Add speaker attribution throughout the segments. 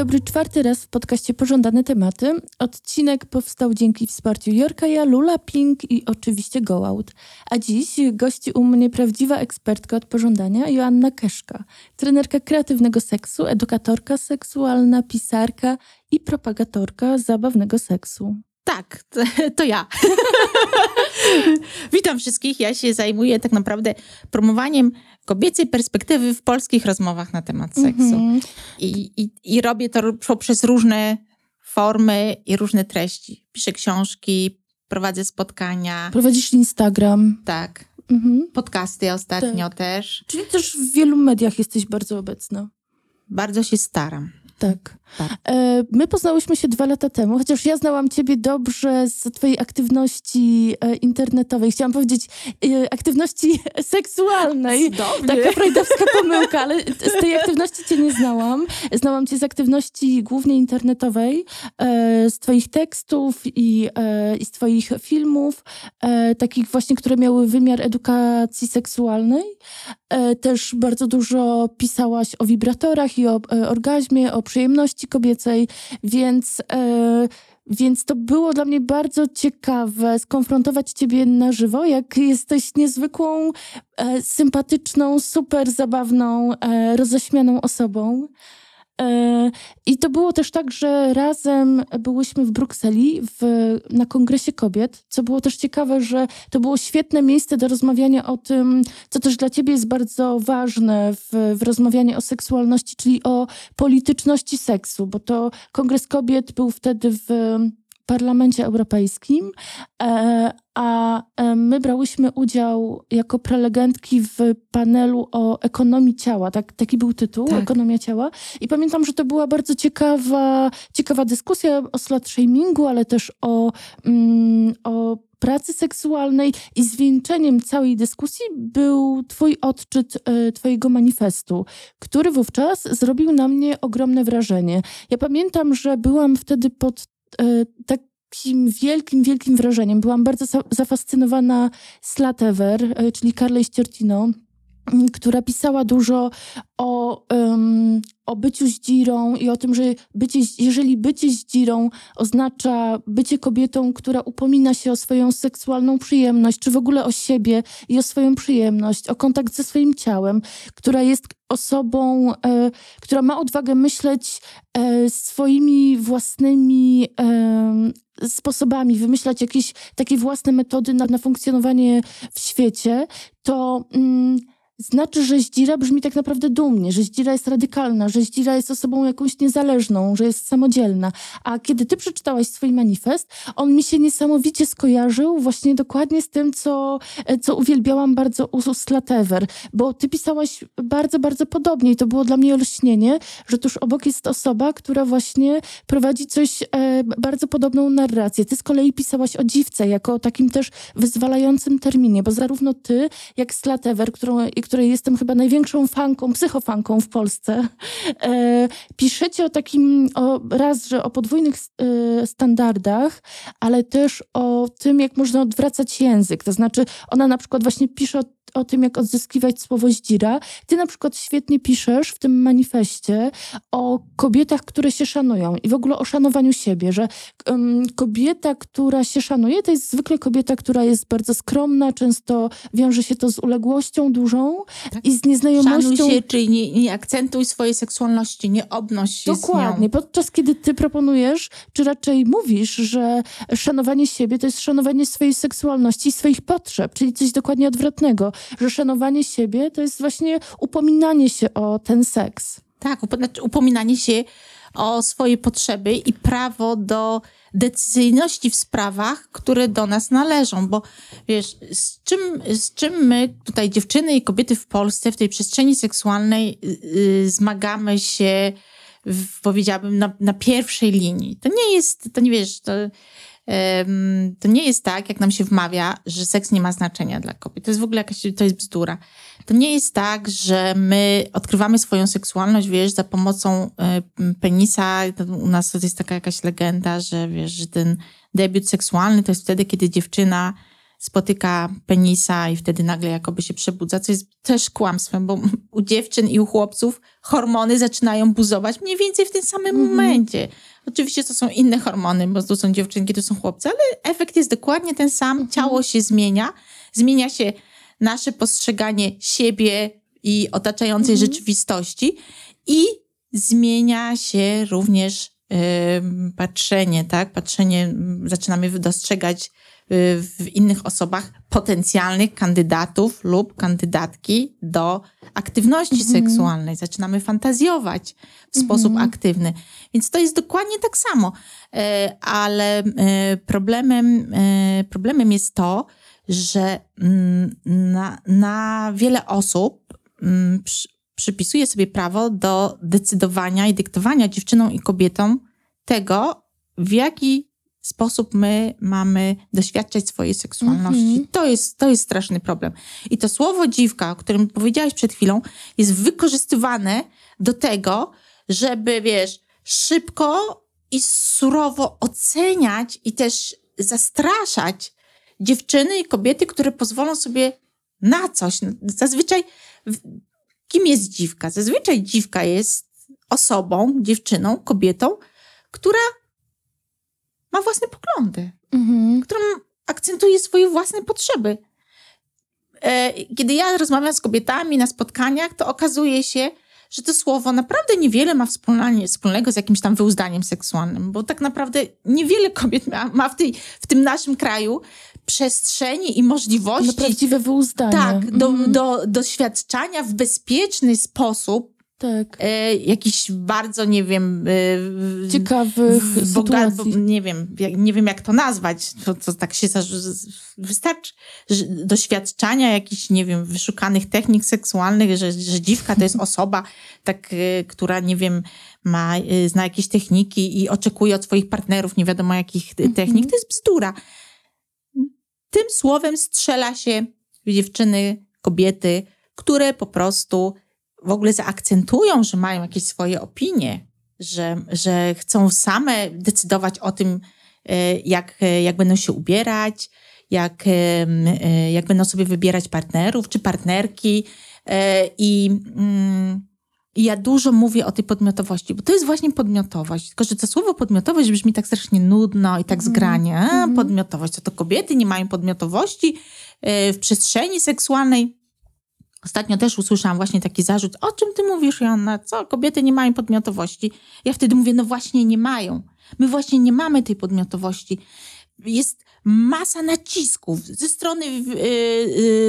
Speaker 1: dobry, czwarty raz w podcaście Pożądane Tematy. Odcinek powstał dzięki wsparciu Jorkaja, Lula Pink i oczywiście Go Out. A dziś gości u mnie prawdziwa ekspertka od pożądania Joanna Keszka, trenerka kreatywnego seksu, edukatorka seksualna, pisarka i propagatorka zabawnego seksu.
Speaker 2: Tak, to, to ja. Witam wszystkich. Ja się zajmuję tak naprawdę promowaniem kobiecej perspektywy w polskich rozmowach na temat seksu. Mm -hmm. I, i, I robię to poprzez różne formy i różne treści. Piszę książki, prowadzę spotkania.
Speaker 1: Prowadzisz Instagram.
Speaker 2: Tak. -hmm. Podcasty ostatnio tak. też.
Speaker 1: Czyli też w wielu mediach jesteś bardzo obecna.
Speaker 2: Bardzo się staram.
Speaker 1: Tak. tak. E, my poznałyśmy się dwa lata temu, chociaż ja znałam ciebie dobrze z twojej aktywności e, internetowej. Chciałam powiedzieć e, aktywności seksualnej.
Speaker 2: Cudownie.
Speaker 1: Taka freudowska pomyłka, ale z tej aktywności cię nie znałam. Znałam cię z aktywności głównie internetowej, z twoich tekstów i, i z twoich filmów, takich właśnie, które miały wymiar edukacji seksualnej. Też bardzo dużo pisałaś o wibratorach i o orgazmie, o przyjemności kobiecej, więc, e, więc to było dla mnie bardzo ciekawe skonfrontować ciebie na żywo, jak jesteś niezwykłą, e, sympatyczną, super zabawną, e, roześmianą osobą. E, I to było też tak, że razem byłyśmy w Brukseli w, na Kongresie Kobiet, co było też ciekawe, że to było świetne miejsce do rozmawiania o tym, co też dla ciebie jest bardzo ważne w, w rozmawianiu o seksualności, czyli o polityczności seksu, bo to Kongres Kobiet był wtedy w Parlamencie Europejskim, e, a e, my brałyśmy udział jako prelegentki w panelu o ekonomii ciała. Tak, taki był tytuł, tak. Ekonomia ciała. I pamiętam, że to była bardzo ciekawa, ciekawa dyskusja o slut shamingu, ale też o, mm, o pracy seksualnej i zwieńczeniem całej dyskusji był twój odczyt e, twojego manifestu, który wówczas zrobił na mnie ogromne wrażenie. Ja pamiętam, że byłam wtedy pod takim wielkim, wielkim wrażeniem. Byłam bardzo zafascynowana Slatever, e, czyli Carlej Ściertino, która pisała dużo o, um, o byciu zdzirą i o tym, że bycie, jeżeli bycie zdzirą oznacza bycie kobietą, która upomina się o swoją seksualną przyjemność, czy w ogóle o siebie i o swoją przyjemność, o kontakt ze swoim ciałem, która jest osobą, e, która ma odwagę myśleć e, swoimi własnymi e, sposobami, wymyślać jakieś takie własne metody na, na funkcjonowanie w świecie, to. Mm, znaczy, że Zdzira brzmi tak naprawdę dumnie, że Zdzira jest radykalna, że Zdzira jest osobą jakąś niezależną, że jest samodzielna. A kiedy ty przeczytałaś swój manifest, on mi się niesamowicie skojarzył właśnie dokładnie z tym, co, e, co uwielbiałam bardzo u Slatever, bo ty pisałaś bardzo, bardzo podobnie i to było dla mnie olśnienie, że tuż obok jest osoba, która właśnie prowadzi coś, e, bardzo podobną narrację. Ty z kolei pisałaś o dziwce, jako takim też wyzwalającym terminie, bo zarówno ty, jak Slatever, którą której jestem chyba największą fanką, psychofanką w Polsce, e, piszecie o takim, o, raz, że o podwójnych e, standardach, ale też o tym, jak można odwracać język. To znaczy, ona na przykład właśnie pisze o o tym, jak odzyskiwać słowo zdzira. Ty na przykład świetnie piszesz w tym manifestie o kobietach, które się szanują i w ogóle o szanowaniu siebie, że um, kobieta, która się szanuje, to jest zwykle kobieta, która jest bardzo skromna, często wiąże się to z uległością dużą tak. i z nieznajomością.
Speaker 2: Szanuj się, czyli nie, nie akcentuj swojej seksualności, nie obnoś się
Speaker 1: Dokładnie. Podczas kiedy ty proponujesz, czy raczej mówisz, że szanowanie siebie to jest szanowanie swojej seksualności i swoich potrzeb, czyli coś dokładnie odwrotnego że szanowanie siebie to jest właśnie upominanie się o ten seks.
Speaker 2: Tak, znaczy upominanie się o swoje potrzeby i prawo do decyzyjności w sprawach, które do nas należą, bo wiesz, z czym, z czym my tutaj dziewczyny i kobiety w Polsce w tej przestrzeni seksualnej yy, zmagamy się, w, powiedziałabym, na, na pierwszej linii. To nie jest, to nie wiesz, to to nie jest tak, jak nam się wmawia, że seks nie ma znaczenia dla kobiet. To jest w ogóle jakaś, to jest bzdura. To nie jest tak, że my odkrywamy swoją seksualność, wiesz, za pomocą e, penisa. U nas to jest taka jakaś legenda, że wiesz, że ten debiut seksualny to jest wtedy, kiedy dziewczyna spotyka penisa i wtedy nagle jakoby się przebudza, co jest też kłamstwem, bo u dziewczyn i u chłopców hormony zaczynają buzować mniej więcej w tym samym
Speaker 1: Mhm.
Speaker 2: momencie. Oczywiście to są inne hormony, bo tu są dziewczynki, tu są chłopcy, ale efekt jest dokładnie ten sam.
Speaker 1: Mhm.
Speaker 2: Ciało się zmienia, zmienia się nasze postrzeganie siebie i otaczającej
Speaker 1: Mhm.
Speaker 2: rzeczywistości i zmienia się również patrzenie, tak? Patrzenie, zaczynamy dostrzegać w innych osobach potencjalnych kandydatów lub kandydatki do aktywności
Speaker 1: Mhm.
Speaker 2: seksualnej. Zaczynamy fantazjować w sposób aktywny. Więc to jest dokładnie tak samo. E, Ale e, problemem, problemem jest to, że mm, na, na wiele osób mm, przy, przypisuje sobie prawo do decydowania i dyktowania dziewczynom i kobietom tego, w jaki sposób my mamy doświadczać swojej seksualności.
Speaker 1: Mhm.
Speaker 2: To, jest, to jest straszny problem. I to słowo dziwka, o którym powiedziałaś przed chwilą, jest wykorzystywane do tego, żeby, wiesz, szybko i surowo oceniać i też zastraszać dziewczyny i kobiety, które pozwolą sobie na coś. Zazwyczaj, w- kim jest dziwka? Zazwyczaj dziwka jest osobą, dziewczyną, kobietą, która ma własne poglądy,
Speaker 1: Mhm.
Speaker 2: która akcentuje swoje własne potrzeby. E, Kiedy ja rozmawiam z kobietami na spotkaniach, to okazuje się, że to słowo naprawdę niewiele ma wspólnego z jakimś tam wyuzdaniem seksualnym, bo tak naprawdę niewiele kobiet ma, ma w, tej, w tym naszym kraju przestrzeni i możliwości
Speaker 1: prawdziwe wyuzdanie.
Speaker 2: tak, do,
Speaker 1: Mhm.
Speaker 2: do doświadczania w bezpieczny sposób
Speaker 1: tak.
Speaker 2: e, jakiś bardzo, nie wiem, e,
Speaker 1: Ciekawych
Speaker 2: w- boga- bo- nie wiem, jak, nie wiem jak to nazwać, to, to tak się wystarczy że doświadczania jakichś, nie wiem, wyszukanych technik seksualnych, że, że dziwka to jest osoba, tak, e, która, nie wiem, ma, e, zna jakieś techniki i oczekuje od swoich partnerów nie wiadomo jakich e, technik, to jest bzdura. Tym słowem strzela się dziewczyny, kobiety, które po prostu w ogóle zaakcentują, że mają jakieś swoje opinie, że, że chcą same decydować o tym, e, jak, e, jak będą się ubierać, jak, e, jak będą sobie wybierać partnerów czy partnerki. I mm, i ja dużo mówię o tej podmiotowości, bo to jest właśnie podmiotowość. Tylko, że to słowo podmiotowość brzmi tak strasznie nudno i tak zgranie. A, podmiotowość, co to kobiety nie mają podmiotowości w przestrzeni seksualnej. Ostatnio też usłyszałam właśnie taki zarzut, o czym ty mówisz, Joanna? Co, kobiety nie mają podmiotowości? Ja wtedy mówię, no właśnie nie mają. My właśnie nie mamy tej podmiotowości. Jest masa nacisków ze strony, yy,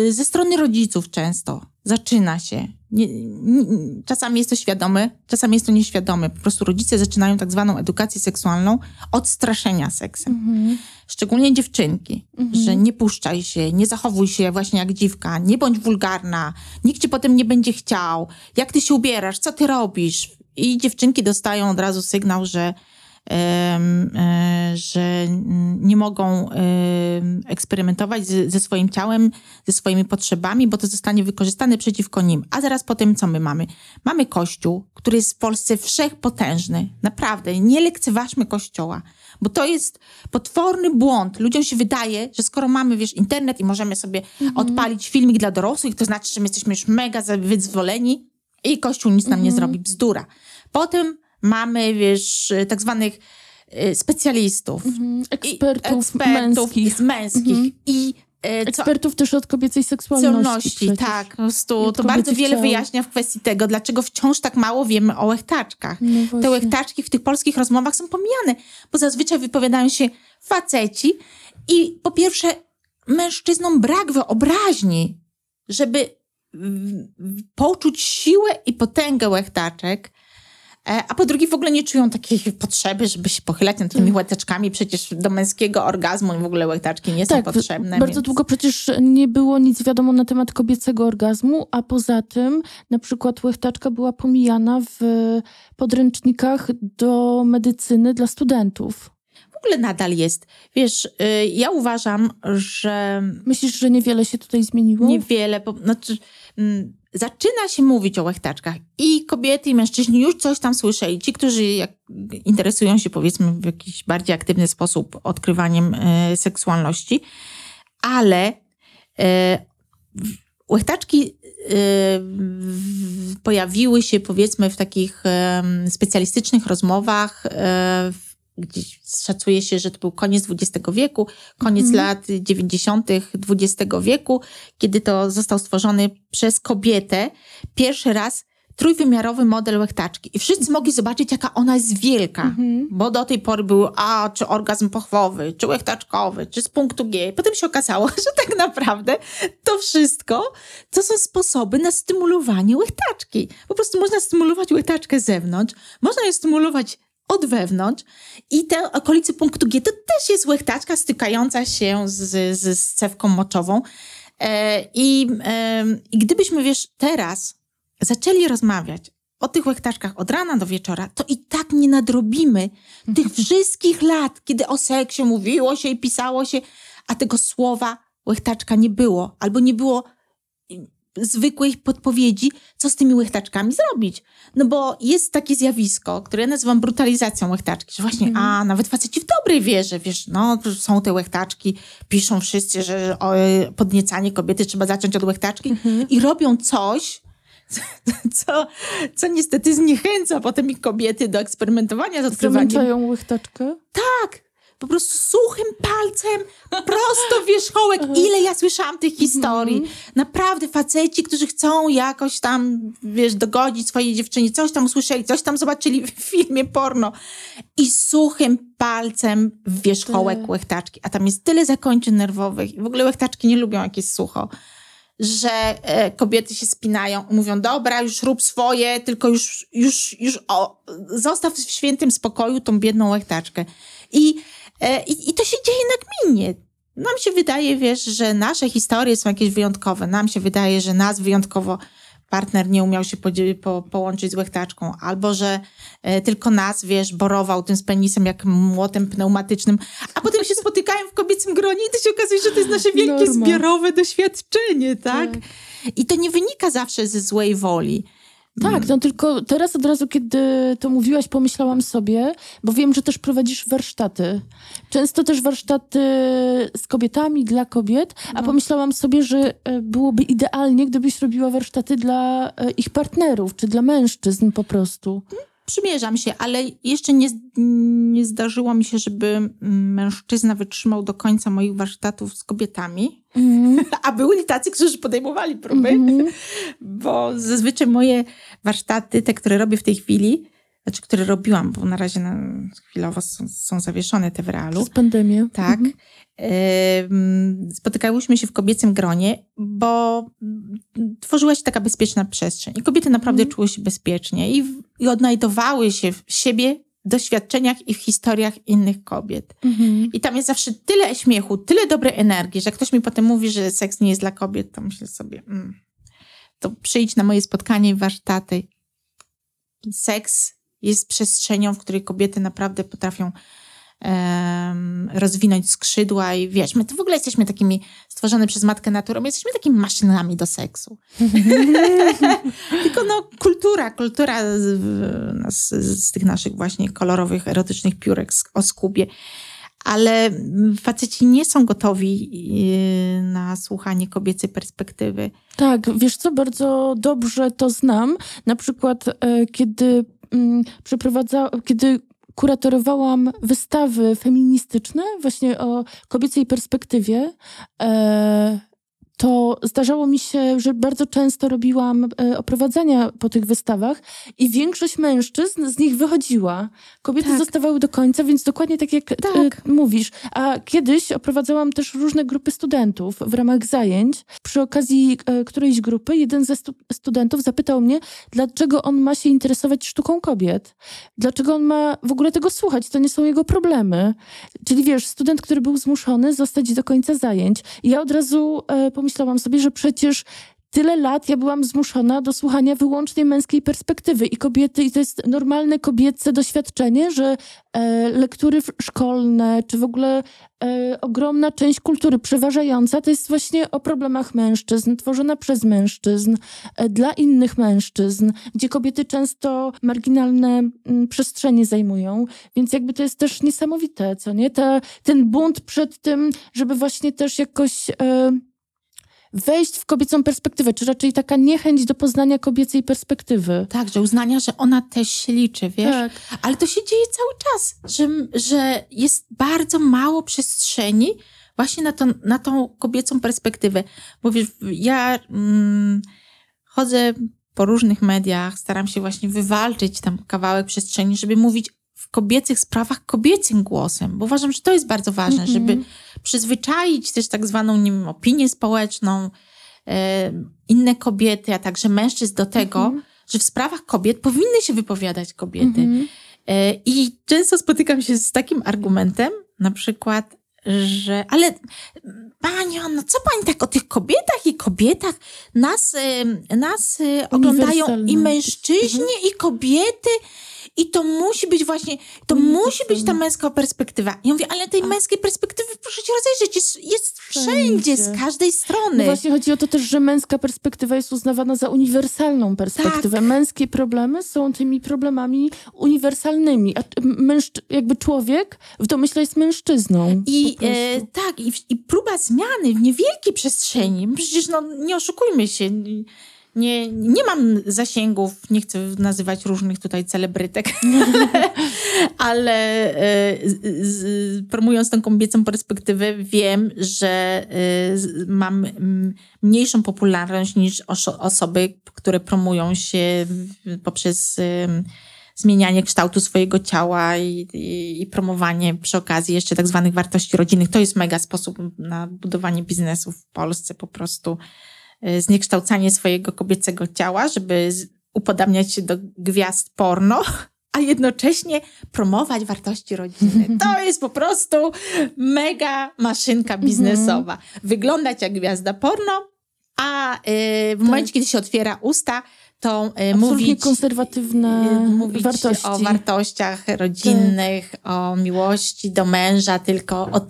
Speaker 2: yy, ze strony rodziców często. Zaczyna się. Nie, nie, czasami jest to świadome, czasami jest to nieświadome. Po prostu rodzice zaczynają tak zwaną edukację seksualną od straszenia seksem
Speaker 1: Mhm.
Speaker 2: szczególnie dziewczynki, że nie puszczaj się, nie zachowuj się właśnie jak dziwka, nie bądź wulgarna, nikt cię potem nie będzie chciał, jak ty się ubierasz, co ty robisz. I dziewczynki dostają od razu sygnał, że, że mm, nie mogą eksperymentować ze swoim ciałem, ze swoimi potrzebami, bo to zostanie wykorzystane przeciwko nim. A zaraz potem co my mamy? Mamy Kościół, który jest w Polsce wszechpotężny. Naprawdę, nie lekceważmy Kościoła, bo to jest potworny błąd. Ludziom się wydaje, że skoro mamy, wiesz, internet i możemy sobie odpalić filmik dla dorosłych, to znaczy, że my jesteśmy już mega wyzwoleni i Kościół nic nam nie zrobi. Bzdura. Potem mamy, wiesz, tak zwanych y, specjalistów.
Speaker 1: Mhm.
Speaker 2: i
Speaker 1: Ekspertów,
Speaker 2: ekspertów
Speaker 1: męskich.
Speaker 2: męskich i e, co,
Speaker 1: Ekspertów też od kobiecej seksualności.
Speaker 2: tak. Po prostu
Speaker 1: I
Speaker 2: to bardzo wiele wyjaśnia w kwestii tego, dlaczego wciąż tak mało wiemy o łechtaczkach.
Speaker 1: No
Speaker 2: Te łechtaczki w tych polskich rozmowach są pomijane, bo zazwyczaj wypowiadają się faceci i po pierwsze mężczyznom brak wyobraźni, żeby poczuć siłę i potęgę łechtaczek, a po drugie w ogóle nie czują takiej potrzeby, żeby się pochylać nad tymi łechtaczkami. Przecież do męskiego orgazmu w ogóle łechtaczki nie są
Speaker 1: Tak,
Speaker 2: potrzebne.
Speaker 1: bardzo
Speaker 2: więc...
Speaker 1: długo przecież nie było nic wiadomo na temat kobiecego orgazmu, a poza tym na przykład łechtaczka była pomijana w podręcznikach do medycyny dla studentów.
Speaker 2: W ogóle nadal jest. Wiesz, y, ja uważam, że
Speaker 1: Myślisz, że niewiele się tutaj zmieniło?
Speaker 2: niewiele, po, znaczy, mm, zaczyna się mówić o łechtaczkach i kobiety i mężczyźni już coś tam słyszeli. Ci, którzy interesują się powiedzmy w jakiś bardziej aktywny sposób odkrywaniem e, seksualności, ale e, łechtaczki e, pojawiły się powiedzmy w takich specjalistycznych rozmowach, e, gdzieś szacuje się, że to był koniec XX wieku, koniec
Speaker 1: Mhm.
Speaker 2: lat 90. XX wieku, kiedy to został stworzony przez kobietę pierwszy raz trójwymiarowy model łechtaczki. I wszyscy mogli zobaczyć, jaka ona jest wielka.
Speaker 1: Mhm.
Speaker 2: Bo do tej pory były, a czy orgazm pochwowy, czy łechtaczkowy, czy z punktu G. Potem się okazało, że tak naprawdę to wszystko to są sposoby na stymulowanie łechtaczki. Po prostu można stymulować łechtaczkę z zewnątrz, można ją stymulować od wewnątrz i te okolice punktu G to też jest łechtaczka stykająca się z, z, z cewką moczową. E, i, em, I gdybyśmy, wiesz, teraz zaczęli rozmawiać o tych łechtaczkach od rana do wieczora, to i tak nie nadrobimy tych wszystkich lat, kiedy o seksie mówiło się i pisało się, a tego słowa łechtaczka nie było, albo nie było zwykłej podpowiedzi, co z tymi łechtaczkami zrobić. No bo jest takie zjawisko, które ja nazywam brutalizacją łechtaczki, że właśnie,
Speaker 1: Mhm.
Speaker 2: a nawet faceci w dobrej wierze, wiesz, no są te łechtaczki, piszą wszyscy, że o, y, podniecanie kobiety trzeba zacząć od łechtaczki
Speaker 1: Mhm.
Speaker 2: i robią coś, co, co niestety zniechęca potem ich kobiety do eksperymentowania z odkrywaniem.
Speaker 1: Zamęczają łechtaczkę.
Speaker 2: Tak, po prostu suchym palcem, prosto w wierzchołek. Ile ja słyszałam tych historii. Naprawdę faceci, którzy chcą jakoś tam, wiesz, dogodzić swojej dziewczynie, coś tam usłyszeli, coś tam zobaczyli w filmie porno i suchym palcem w wierzchołek
Speaker 1: Tak.
Speaker 2: łechtaczki. A tam jest tyle zakończeń nerwowych w ogóle łechtaczki nie lubią, jak jest sucho że e, kobiety się spinają i mówią, dobra, już rób swoje, tylko już, już, już o, zostaw w świętym spokoju tą biedną łechtaczkę. I, i, I to się dzieje nagminnie. Nam się wydaje, wiesz, że nasze historie są jakieś wyjątkowe. Nam się wydaje, że nas wyjątkowo partner nie umiał się po, połączyć z łechtaczką, albo że e, tylko nas, wiesz, borował tym z penisem jak młotem pneumatycznym, a potem się spotykają w kobiecym gronie i to się okazuje, że to jest nasze wielkie
Speaker 1: Norma.
Speaker 2: zbiorowe doświadczenie, tak?
Speaker 1: Tak.
Speaker 2: I to nie wynika zawsze ze złej woli.
Speaker 1: Tak, no tylko teraz od razu, kiedy to mówiłaś, pomyślałam sobie, bo wiem, że też prowadzisz warsztaty. Często też warsztaty z kobietami, dla kobiet, a pomyślałam sobie, że e, byłoby idealnie, gdybyś robiła warsztaty dla e, ich partnerów, czy dla mężczyzn po prostu.
Speaker 2: Przymierzam się, ale jeszcze nie, nie zdarzyło mi się, żeby mm, mężczyzna wytrzymał do końca moich warsztatów z kobietami.
Speaker 1: Mhm.
Speaker 2: A byli tacy, którzy podejmowali próby,
Speaker 1: Mhm.
Speaker 2: bo zazwyczaj moje warsztaty, te, które robię w tej chwili, znaczy, które robiłam, bo na razie na, chwilowo są, są zawieszone te w realu.
Speaker 1: Przez pandemię.
Speaker 2: Tak.
Speaker 1: Mhm.
Speaker 2: Em, Spotykałyśmy się w kobiecym gronie, bo tworzyła się taka bezpieczna przestrzeń. I kobiety naprawdę
Speaker 1: Mhm.
Speaker 2: czuły się bezpiecznie i, w- i odnajdowały się w siebie, doświadczeniach i w historiach innych kobiet.
Speaker 1: Mhm.
Speaker 2: I tam jest zawsze tyle śmiechu, tyle dobrej energii, że ktoś mi potem mówi, że seks nie jest dla kobiet, to myślę sobie, mm, to przyjdź na moje spotkanie i warsztaty. Seks jest przestrzenią, w której kobiety naprawdę potrafią em, rozwinąć skrzydła i wiesz, my to w ogóle jesteśmy takimi stworzone przez Matkę Naturą, my jesteśmy takimi maszynami do seksu. Tylko no kultura, kultura z, nas, z tych naszych właśnie kolorowych, erotycznych piórek z- o skubie. Ale faceci nie są gotowi yy, na słuchanie kobiecej perspektywy.
Speaker 1: Tak, wiesz co, bardzo dobrze to znam. Na przykład, e, kiedy mm, kiedy kuratorowałam wystawy feministyczne, właśnie o kobiecej perspektywie, e, to zdarzało mi się, że bardzo często robiłam e, oprowadzania po tych wystawach i większość mężczyzn z nich wychodziła. Kobiety
Speaker 2: Tak.
Speaker 1: zostawały do końca, więc dokładnie tak jak
Speaker 2: Tak.
Speaker 1: e, mówisz. A kiedyś oprowadzałam też różne grupy studentów w ramach zajęć. Przy okazji e, którejś grupy jeden ze stu studentów zapytał mnie, dlaczego on ma się interesować sztuką kobiet. Dlaczego on ma w ogóle tego słuchać? To nie są jego problemy. Czyli wiesz, student, który był zmuszony zostać do końca zajęć. I ja od razu e, pomyślałam sobie, że przecież tyle lat ja byłam zmuszona do słuchania wyłącznie męskiej perspektywy i kobiety, i to jest normalne kobiece doświadczenie, że e, lektury szkolne, czy w ogóle e, ogromna część kultury przeważająca to jest właśnie o problemach mężczyzn, tworzona przez mężczyzn, e, dla innych mężczyzn, gdzie kobiety często marginalne m, przestrzenie zajmują, więc jakby to jest też niesamowite, co nie? Ta, ten bunt przed tym, żeby właśnie też jakoś... E, wejść w kobiecą perspektywę, czy raczej taka niechęć do poznania kobiecej perspektywy.
Speaker 2: Tak, że uznania, że ona też się liczy, wiesz?
Speaker 1: Tak.
Speaker 2: Ale to się dzieje cały czas, że, że jest bardzo mało przestrzeni właśnie na, to, na tą kobiecą perspektywę. Bo wiesz, ja mm, chodzę po różnych mediach, staram się właśnie wywalczyć tam kawałek przestrzeni, żeby mówić w kobiecych sprawach kobiecym głosem, bo uważam, że to jest bardzo ważne, mm -hmm. żeby przyzwyczaić też tak zwaną, nie wiem, opinię społeczną, e, inne kobiety, a także mężczyzn do tego, mm -hmm. że w sprawach kobiet powinny się wypowiadać kobiety. Mm -hmm. e, I często spotykam się z takim argumentem, na przykład, że ale Pani no co pani tak o tych kobietach i kobietach? Nas, nas e, oglądają i mężczyźni, mhm. i kobiety. I to musi być właśnie, to mm, musi być ta męska perspektywa. Ja mówię, ale tej męskiej perspektywy, proszę cię rozejrzeć, jest, jest wszędzie, z każdej strony.
Speaker 1: No właśnie chodzi o to też, że męska perspektywa jest uznawana za uniwersalną perspektywę. Tak. Męskie problemy są tymi problemami uniwersalnymi, a mężczy- jakby człowiek w domyśle jest mężczyzną.
Speaker 2: I e, tak, i, i próba zmiany w niewielkiej przestrzeni, przecież no, nie oszukujmy się, nie, nie mam zasięgów, nie chcę nazywać różnych tutaj celebrytek, ale e, z, promując tę kobiecą perspektywę, wiem, że e, mam mniejszą popularność niż osoby, które promują się poprzez zmienianie kształtu swojego ciała i, i, i, promowanie przy okazji jeszcze tak zwanych wartości rodzinnych. To jest mega sposób na budowanie biznesu w Polsce po prostu Y, zniekształcanie swojego kobiecego ciała, żeby upodabniać się do gwiazd porno, a jednocześnie promować wartości rodziny. To jest po prostu mega maszynka mhm. biznesowa. Wyglądać jak gwiazda porno, a y, w momencie, kiedy się otwiera usta, to y, mówić,
Speaker 1: konserwatywne y, mówić wartości.
Speaker 2: o wartościach rodzinnych, tak. o miłości do męża, tylko o,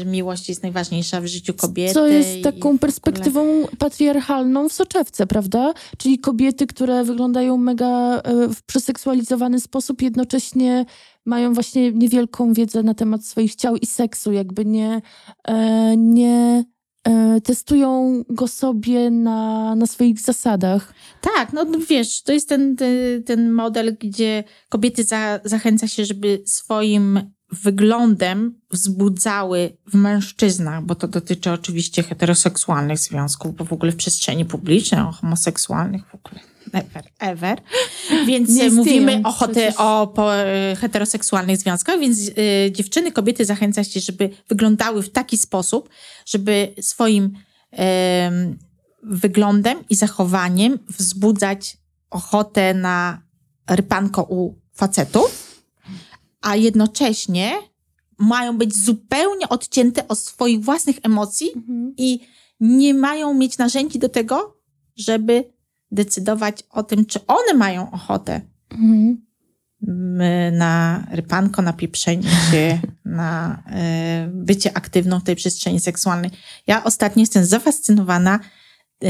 Speaker 2: y, miłość jest najważniejsza w życiu kobiety.
Speaker 1: Co jest taką perspektywą patriarchalną w soczewce, prawda? Czyli kobiety, które wyglądają mega w przeseksualizowany sposób, jednocześnie mają właśnie niewielką wiedzę na temat swoich ciał i seksu, jakby nie, nie E, testują go sobie na, na swoich zasadach.
Speaker 2: Tak, no wiesz, to jest ten, ten, ten model, gdzie kobiety za, zachęca się, żeby swoim wyglądem wzbudzały w mężczyznach, bo to dotyczy oczywiście heteroseksualnych związków, bo w ogóle w przestrzeni publicznej, o homoseksualnych w ogóle Never, ever. Więc nie mówimy o, hote, o po, heteroseksualnych związkach, więc y, dziewczyny, kobiety zachęca się, żeby wyglądały w taki sposób, żeby swoim y, wyglądem i zachowaniem wzbudzać ochotę na rypanko u facetów, a jednocześnie mają być zupełnie odcięte od swoich własnych emocji mhm. i nie mają mieć narzędzi do tego, żeby decydować o tym, czy one mają ochotę mhm. na rypanko, na pieprzenie się, na y, bycie aktywną w tej przestrzeni seksualnej. Ja ostatnio jestem zafascynowana y,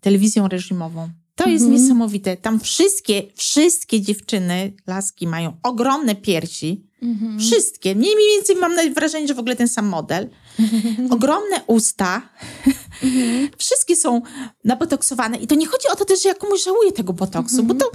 Speaker 2: telewizją reżimową. To jest mhm. niesamowite. Tam wszystkie, wszystkie dziewczyny, laski mają ogromne piersi. Mhm. Wszystkie. Mniej więcej mam wrażenie, że w ogóle ten sam model. Ogromne usta. Mhm. Wszystkie są nabotoksowane. I to nie chodzi o to też, że ja komuś żałuję tego botoksu, bo to,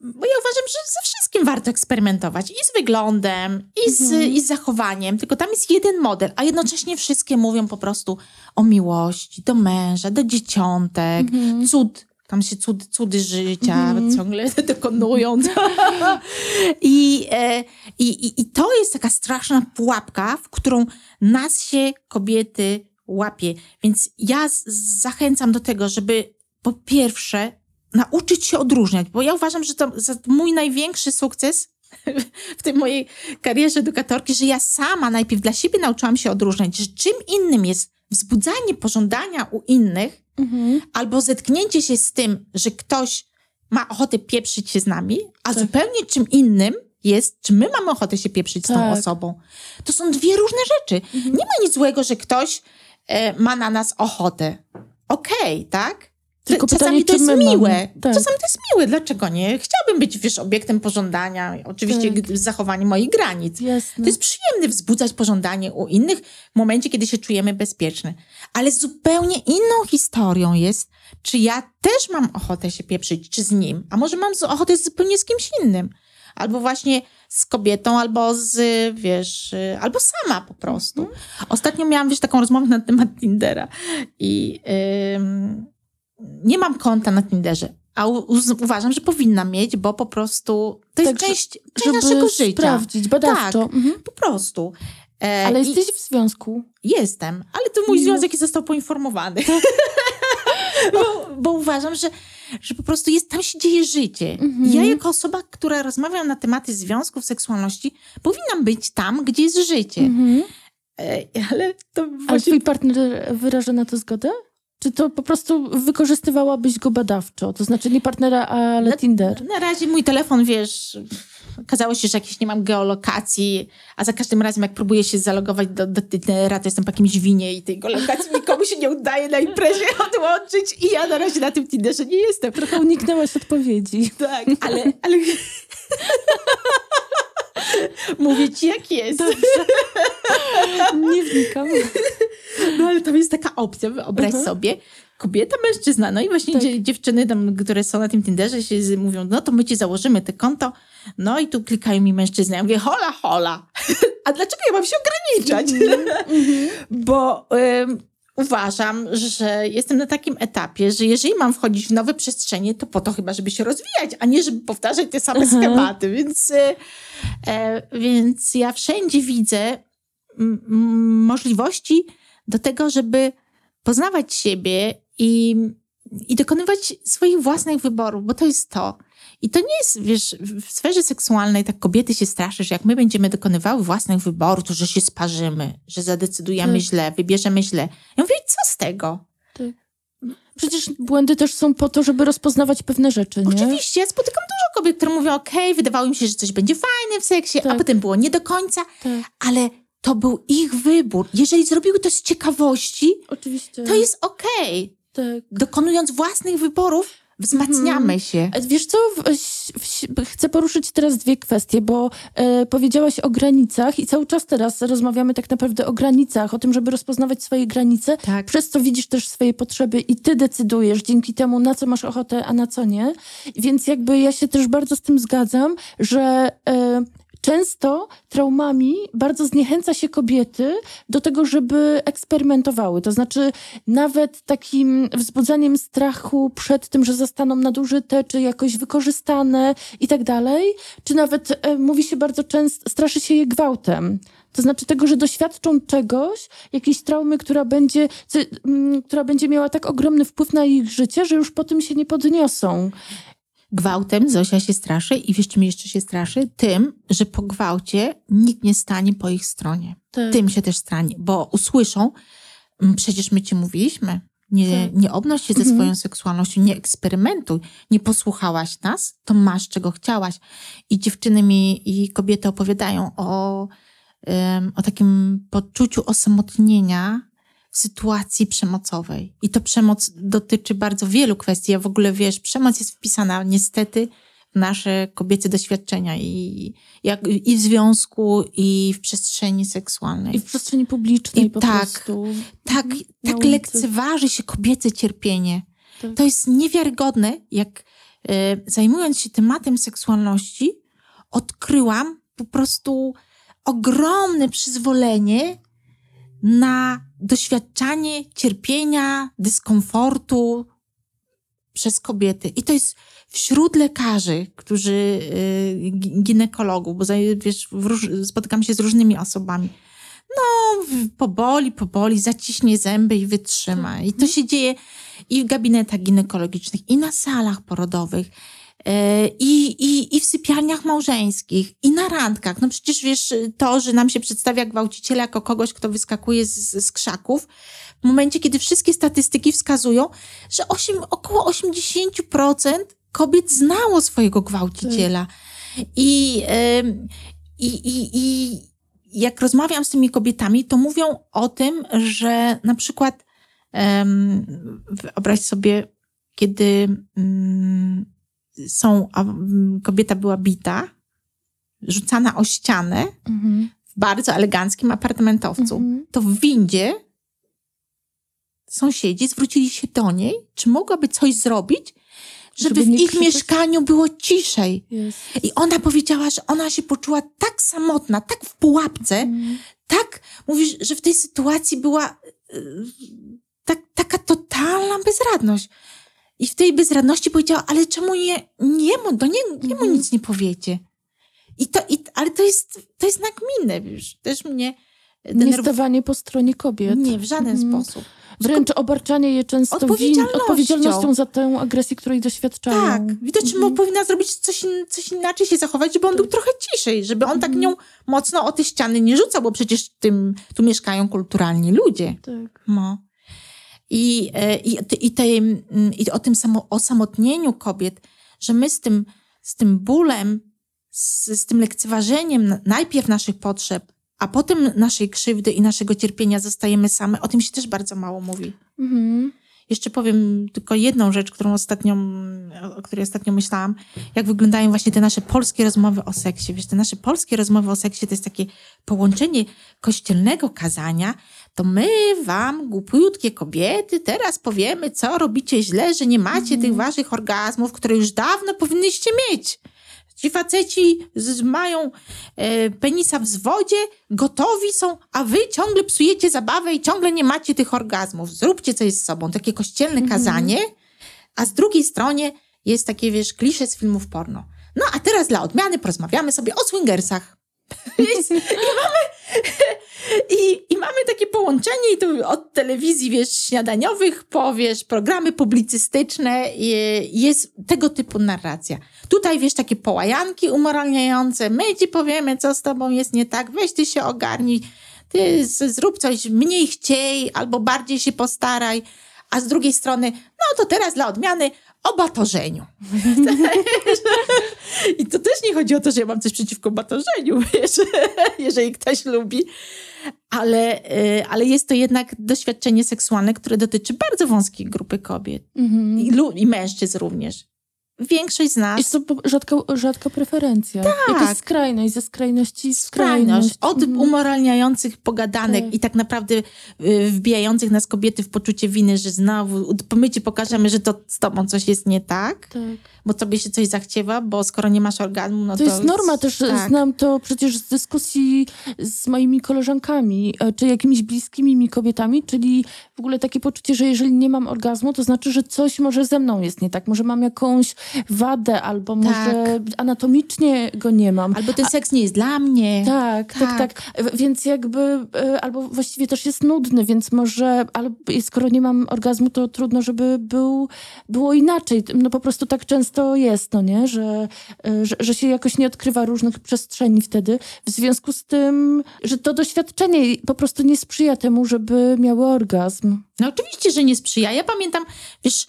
Speaker 2: bo ja uważam, że ze wszystkim warto eksperymentować. I z wyglądem, i z, i z zachowaniem. Tylko tam jest jeden model, a jednocześnie wszystkie mówią po prostu o miłości, do męża, do dzieciątek, cud tam się cud, cudy życia mm. ciągle dokonują. I, e, i, I to jest taka straszna pułapka, w którą nas się kobiety łapie. Więc ja zachęcam do tego, żeby po pierwsze nauczyć się odróżniać, bo ja uważam, że to mój największy sukces w tej mojej karierze edukatorki, że ja sama najpierw dla siebie nauczyłam się odróżniać, że czym innym jest wzbudzanie pożądania u innych,
Speaker 1: Mhm.
Speaker 2: albo zetknięcie się z tym, że ktoś ma ochotę pieprzyć się z nami, a
Speaker 1: Tak.
Speaker 2: zupełnie czym innym jest, czy my mamy ochotę się pieprzyć z tą
Speaker 1: Tak.
Speaker 2: osobą. To są dwie różne rzeczy.
Speaker 1: Mhm.
Speaker 2: Nie ma nic złego, że ktoś e, ma na nas ochotę. Okej, tak?
Speaker 1: Tylko
Speaker 2: Czasami
Speaker 1: pytanie,
Speaker 2: to jest
Speaker 1: my
Speaker 2: miłe.
Speaker 1: Tak.
Speaker 2: Czasami to jest miłe. Dlaczego nie? Chciałabym być, wiesz, obiektem pożądania. Oczywiście
Speaker 1: Tak.
Speaker 2: z zachowaniem moich granic.
Speaker 1: Jasne.
Speaker 2: To jest przyjemne wzbudzać pożądanie u innych w momencie, kiedy się czujemy bezpieczne. Ale zupełnie inną historią jest, czy ja też mam ochotę się pieprzyć, czy z nim, a może mam ochotę zupełnie z kimś innym. Albo właśnie z kobietą, albo z, wiesz, y, albo sama po prostu. Ostatnio miałam, wiesz, taką rozmowę na temat Tindera i ym, nie mam konta na Tinderze. A u, uważam, że powinnam mieć, bo po prostu to jest
Speaker 1: Tak,
Speaker 2: część, naszego życia.
Speaker 1: sprawdzić badawczo. Mhm.
Speaker 2: Po prostu. E,
Speaker 1: Ale
Speaker 2: i
Speaker 1: jesteś w związku.
Speaker 2: Jestem, ale to mój
Speaker 1: No.
Speaker 2: związek został poinformowany. bo, bo uważam, że, że po prostu jest, tam się dzieje życie.
Speaker 1: Mhm.
Speaker 2: Ja jako osoba, która rozmawia na tematy związków, seksualności, powinnam być tam, gdzie jest życie.
Speaker 1: Mhm.
Speaker 2: E, ale to właśnie...
Speaker 1: twój partner wyraża na to zgodę? Czy to po prostu wykorzystywałabyś go badawczo? To znaczy nie partnera, ale
Speaker 2: Na-
Speaker 1: Tinder.
Speaker 2: Na razie mój telefon, wiesz, okazało się, że jakieś nie mam geolokacji, a za każdym razem, jak próbuję się zalogować do, do Tindera, to jestem po jakimś winie i tej geolokacji nikomu się nie udaje na imprezie odłączyć i ja na razie na tym Tinderze nie jestem.
Speaker 1: Trochę uniknęłaś odpowiedzi.
Speaker 2: Tak, ale... ale... Mówię ci, jak jest.
Speaker 1: Nie wnikam.
Speaker 2: No ale tam jest taka opcja, wyobraź
Speaker 1: Mhm.
Speaker 2: sobie, kobieta, mężczyzna, no i właśnie
Speaker 1: Tak.
Speaker 2: dzie- dziewczyny tam, które są na tym Tinderze się mówią, no to my ci założymy te konto, no i tu klikają mi mężczyzny. Ja mówię, hola, hola. A dlaczego ja mam się ograniczać?
Speaker 1: Mhm.
Speaker 2: Bo ym, uważam, że jestem na takim etapie, że jeżeli mam wchodzić w nowe przestrzenie, to po to chyba, żeby się rozwijać, a nie żeby powtarzać te same
Speaker 1: Mhm.
Speaker 2: schematy. Więc, e, e, więc ja wszędzie widzę możliwości do tego, żeby poznawać siebie i, i dokonywać swoich własnych wyborów, bo to jest to. I to nie jest, wiesz, w sferze seksualnej tak kobiety się straszy, że jak my będziemy dokonywały własnych wyborów, to że się sparzymy, że zadecydujemy
Speaker 1: Tak.
Speaker 2: źle, wybierzemy źle. Ja mówię, co z tego?
Speaker 1: Przecież błędy też są po to, żeby rozpoznawać pewne rzeczy, nie?
Speaker 2: Oczywiście, ja spotykam dużo kobiet, które mówią, okej, wydawało mi się, że coś będzie fajne w seksie, a
Speaker 1: Tak.
Speaker 2: potem było nie do końca,
Speaker 1: Tak,
Speaker 2: ale to był ich wybór. Jeżeli zrobiły to z ciekawości,
Speaker 1: oczywiście.
Speaker 2: to jest okej.
Speaker 1: Tak.
Speaker 2: Dokonując własnych wyborów, wzmacniamy się.
Speaker 1: A Wiesz co, chcę poruszyć teraz dwie kwestie, bo e, powiedziałaś o granicach i cały czas teraz rozmawiamy tak naprawdę o granicach, o tym, żeby rozpoznawać swoje granice,
Speaker 2: Tak.
Speaker 1: przez co widzisz też swoje potrzeby i ty decydujesz dzięki temu, na co masz ochotę, a na co nie. Więc jakby ja się też bardzo z tym zgadzam, że e, często traumami bardzo zniechęca się kobiety do tego, żeby eksperymentowały. To znaczy nawet takim wzbudzaniem strachu przed tym, że zostaną nadużyte, czy jakoś wykorzystane i tak dalej, czy nawet e, mówi się bardzo często, straszy się je gwałtem. To znaczy tego, że doświadczą czegoś, jakiejś traumy, która będzie, która będzie miała tak ogromny wpływ na ich życie, że już po tym się nie podniosą.
Speaker 2: Gwałtem Zosia się straszy i wiesz, czym jeszcze się straszy? Tym, że po gwałcie nikt nie stanie po ich stronie.
Speaker 1: Tak.
Speaker 2: Tym się też stanie, bo usłyszą, "Mm, przecież my ci mówiliśmy, nie,
Speaker 1: Tak.
Speaker 2: nie obnoś się ze
Speaker 1: Mhm.
Speaker 2: swoją seksualnością, nie eksperymentuj, nie posłuchałaś nas, to masz czego chciałaś. I dziewczyny mi i kobiety opowiadają o, em, o takim poczuciu osamotnienia w sytuacji przemocowej. I to przemoc dotyczy bardzo wielu kwestii. Ja w ogóle, wiesz, przemoc jest wpisana niestety w nasze kobiece doświadczenia i, jak, i w związku, i w przestrzeni seksualnej.
Speaker 1: I w przestrzeni publicznej
Speaker 2: I
Speaker 1: po
Speaker 2: tak.
Speaker 1: prostu.
Speaker 2: tak,
Speaker 1: na
Speaker 2: tak
Speaker 1: ulicy.
Speaker 2: lekceważy się kobiece cierpienie.
Speaker 1: Tak.
Speaker 2: To jest niewiarygodne, jak e, zajmując się tematem seksualności, odkryłam po prostu ogromne przyzwolenie na doświadczanie cierpienia, dyskomfortu przez kobiety. I to jest wśród lekarzy, którzy, y, gi- ginekologów, bo wiesz, spotykam się z różnymi osobami. No, poboli, poboli, zaciśnie zęby i wytrzyma. I to się dzieje i w gabinetach ginekologicznych, i na salach porodowych. E, I, i, I w sypialniach małżeńskich, i na randkach. No przecież wiesz, to, że nam się przedstawia gwałciciela jako kogoś, kto wyskakuje z, z krzaków, w momencie, kiedy wszystkie statystyki wskazują, że 8, około 80% kobiet znało swojego gwałciciela. I, i, i, i jak rozmawiam z tymi kobietami, to mówią o tym, że na przykład um, wyobraź sobie, kiedy um, są, kobieta była bita, rzucana o ścianę mhm. w bardzo eleganckim apartamentowcu, mhm. to w windzie sąsiedzi zwrócili się do niej, czy mogłaby coś zrobić, żeby, żeby w ich krzyczeć? mieszkaniu było ciszej. Yes. I ona powiedziała, że ona się poczuła tak samotna, tak w pułapce, mm. tak, mówisz, że w tej sytuacji była yy, tak, taka totalna bezradność. I w tej bezradności powiedziała, ale czemu nie, niemu, do nie, niemu mm. nic nie powiecie? I to, i, ale to jest, to jest nagminne, wiesz, też mnie
Speaker 1: denerw... Nie stawanie po stronie kobiet.
Speaker 2: Nie, w żaden mm. sposób.
Speaker 1: Wręcz obarczanie je często odpowiedzialnością. Win, odpowiedzialnością za tę agresję, której doświadczają.
Speaker 2: Tak. Że mm. powinna zrobić coś, in, coś inaczej się zachować, żeby on był trochę ciszej, żeby on tak mhm. nią mocno o te ściany nie rzucał, bo przecież tym, tu mieszkają kulturalni ludzie. Tak. No. I, e, i, i, tej, i o tym samo, osamotnieniu kobiet, że my z tym, z tym bólem, z, z tym lekceważeniem najpierw naszych potrzeb, a potem naszej krzywdy i naszego cierpienia zostajemy same, o tym się też bardzo mało mówi. Mhm. Jeszcze powiem tylko jedną rzecz, którą ostatnio, o której ostatnio myślałam, jak wyglądają właśnie te nasze polskie rozmowy o seksie. Wiesz, te nasze polskie rozmowy o seksie to jest takie połączenie kościelnego kazania, to my wam, głupiutkie kobiety, teraz powiemy, co robicie źle, że nie macie mhm. tych waszych orgazmów, które już dawno powinnyście mieć. Ci faceci z, mają e, penisa w zwodzie, gotowi są, a wy ciągle psujecie zabawę i ciągle nie macie tych orgazmów. Zróbcie coś z sobą. Takie kościelne mm -hmm. kazanie, a z drugiej stronie jest takie, wiesz, klisze z filmów porno. No a teraz dla odmiany porozmawiamy sobie o swingersach. I, mamy, i, I mamy takie połączenie i to od telewizji, wiesz, śniadaniowych po, wiesz, programy publicystyczne jest tego typu narracja. Tutaj, wiesz, takie połajanki umoralniające, my ci powiemy, co z tobą jest nie tak, weź ty się ogarnij, ty zrób coś mniej chciej albo bardziej się postaraj, a z drugiej strony, no to teraz dla odmiany o batorzeniu. I to też nie chodzi o to, że ja mam coś przeciwko batorzeniu, wiesz, jeżeli ktoś lubi, ale, y, ale jest to jednak doświadczenie seksualne, które dotyczy bardzo wąskiej grupy kobiet mm -hmm. I, i mężczyzn również większość z nas.
Speaker 1: Jest to rzadka, rzadka preferencja. Tak. Jakaś skrajność, ze skrajności skrajność. skrajność.
Speaker 2: Od mhm. umoralniających pogadanek tak. i tak naprawdę y, wbijających nas kobiety w poczucie winy, że znowu my ci pokażemy, że to z tobą coś jest nie tak, tak. bo tobie się coś zachciewa, bo skoro nie masz orgazmu, no to...
Speaker 1: To jest norma też, tak. znam to przecież z dyskusji z moimi koleżankami, e, czy jakimiś bliskimi mi kobietami, czyli w ogóle takie poczucie, że jeżeli nie mam orgazmu, to znaczy, że coś może ze mną jest nie tak, może mam jakąś wadę, albo tak. może anatomicznie go nie mam.
Speaker 2: Albo ten seks nie jest dla mnie.
Speaker 1: Tak, tak, tak, tak. Więc jakby, e, albo właściwie też jest nudny, więc może, albo skoro nie mam orgazmu, to trudno, żeby był, było inaczej. No po prostu tak często jest, no nie? Że, e, że, że się jakoś nie odkrywa różnych przestrzeni wtedy. W związku z tym, że to doświadczenie po prostu nie sprzyja temu, żeby miały orgazm.
Speaker 2: No oczywiście, że nie sprzyja. Ja pamiętam, wiesz,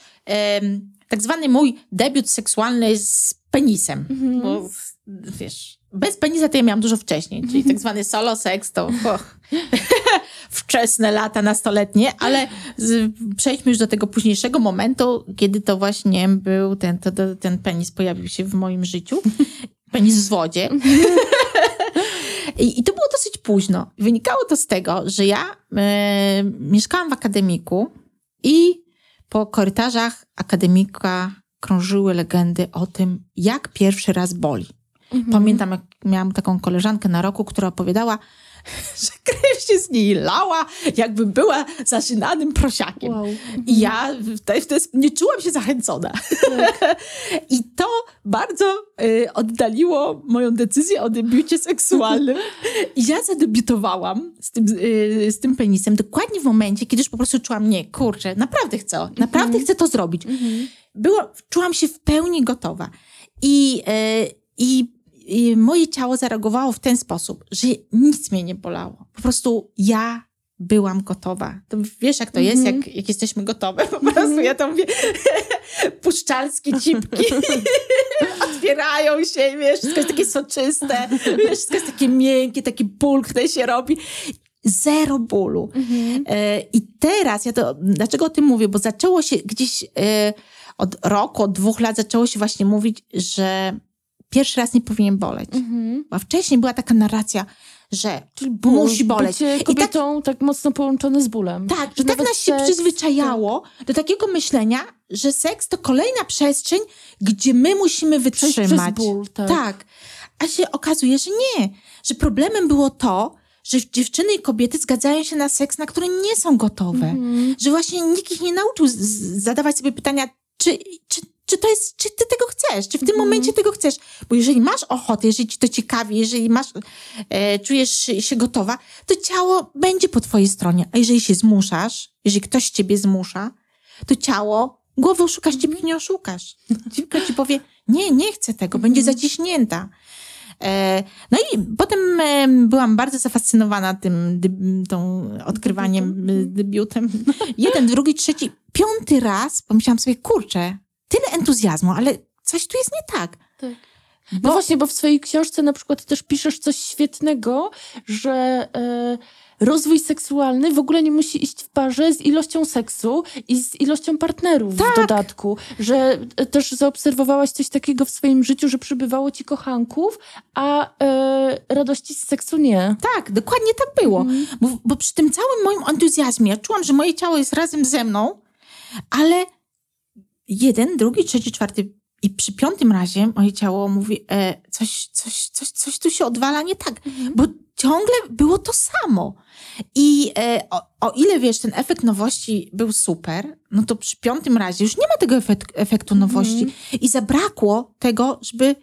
Speaker 2: tak zwany mój debiut seksualny z penisem. Mhm. Bo wiesz, bez penisa to ja miałam dużo wcześniej, czyli mhm. tak zwany solo seks to och, wczesne lata nastoletnie, ale z, przejdźmy już do tego późniejszego momentu, kiedy to właśnie był ten, to, ten penis pojawił się w moim życiu. Penis w zwodzie. I, I, to było dosyć późno. Wynikało to z tego, że ja e, mieszkałam w akademiku i po korytarzach akademika krążyły legendy o tym, jak pierwszy raz boli. Mhm. Pamiętam, jak miałam taką koleżankę na roku, która opowiadała, że krew się z niej lała, jakby była zaszynanym prosiakiem. Wow. I ja wtedy nie czułam się zachęcona. Tak. I to bardzo y, oddaliło moją decyzję o debiucie seksualnym. I ja zadebiutowałam z tym, y, z tym penisem dokładnie w momencie, kiedy już po prostu czułam, nie, kurczę, naprawdę chcę, naprawdę mhm. chcę to zrobić. Mhm. Było, czułam się w pełni gotowa. I, i, I moje ciało zareagowało w ten sposób, że nic mnie nie bolało. Po prostu ja byłam gotowa. To wiesz, jak to jest,
Speaker 1: Mhm.
Speaker 2: jak, jak jesteśmy gotowe. Po prostu ja to mówię, puszczalskie cipki otwierają się, wiesz, wszystko jest takie soczyste, wiesz, wszystko jest takie miękkie, taki pulchne się robi. Zero bólu.
Speaker 1: Mhm.
Speaker 2: E, I teraz, ja to, dlaczego o tym mówię? Bo zaczęło się gdzieś e, od roku, od dwóch lat zaczęło się właśnie mówić, że pierwszy raz nie powinien boleć.
Speaker 1: Mhm.
Speaker 2: Bo wcześniej była taka narracja, że
Speaker 1: Ból,
Speaker 2: musi boleć. I tak,
Speaker 1: tak, mocno połączone z bólem.
Speaker 2: tak,
Speaker 1: Że
Speaker 2: i tak nas się
Speaker 1: seks-
Speaker 2: przyzwyczajało do takiego myślenia, że seks to kolejna przestrzeń, gdzie my musimy wytrzymać.
Speaker 1: ból, tak.
Speaker 2: Tak. A się okazuje, że nie. Że problemem było to, że dziewczyny i kobiety zgadzają się na seks, na który nie są gotowe.
Speaker 1: Mhm.
Speaker 2: Że właśnie nikt ich nie nauczył zadawać sobie pytania, czy, czy, czy to jest, czy ty tego chcesz, czy w tym
Speaker 1: Mhm.
Speaker 2: momencie tego chcesz. Bo jeżeli masz ochotę, jeżeli ci to ciekawi, jeżeli masz, e, czujesz się- gotowa, to ciało będzie po twojej stronie. A jeżeli się zmuszasz, jeżeli ktoś ciebie zmusza, to ciało, głową szukasz, ciebie nie oszukasz. Dziewka ci powie, nie, nie chcę tego, będzie
Speaker 1: Mhm.
Speaker 2: zaciśnięta. E, No i potem e, byłam bardzo zafascynowana tym, tą odkrywaniem, e, debiutem. Jeden, drugi, trzeci, piąty raz pomyślałam sobie, kurczę, tyle entuzjazmu, ale coś tu jest nie tak.
Speaker 1: Tak.
Speaker 2: Bo,
Speaker 1: No właśnie, bo w swojej książce na przykład też piszesz coś świetnego, że e, rozwój seksualny w ogóle nie musi iść w parze z ilością seksu i z ilością partnerów
Speaker 2: Tak.
Speaker 1: w dodatku. Że e, też zaobserwowałaś coś takiego w swoim życiu, że przybywało ci kochanków, a e, radości z seksu nie.
Speaker 2: tak, dokładnie tak było.
Speaker 1: Mhm.
Speaker 2: Bo, bo przy tym całym moim entuzjazmie ja czułam, że moje ciało jest razem ze mną, ale jeden, drugi, trzeci, czwarty i przy piątym razie moje ciało mówi, e, coś, coś, coś, coś tu się odwala nie tak, bo ciągle było to samo. I e, o, o ile wiesz, ten efekt nowości był super, no to przy piątym razie już nie ma tego efekt, efektu nowości
Speaker 1: Mhm.
Speaker 2: i zabrakło tego, żeby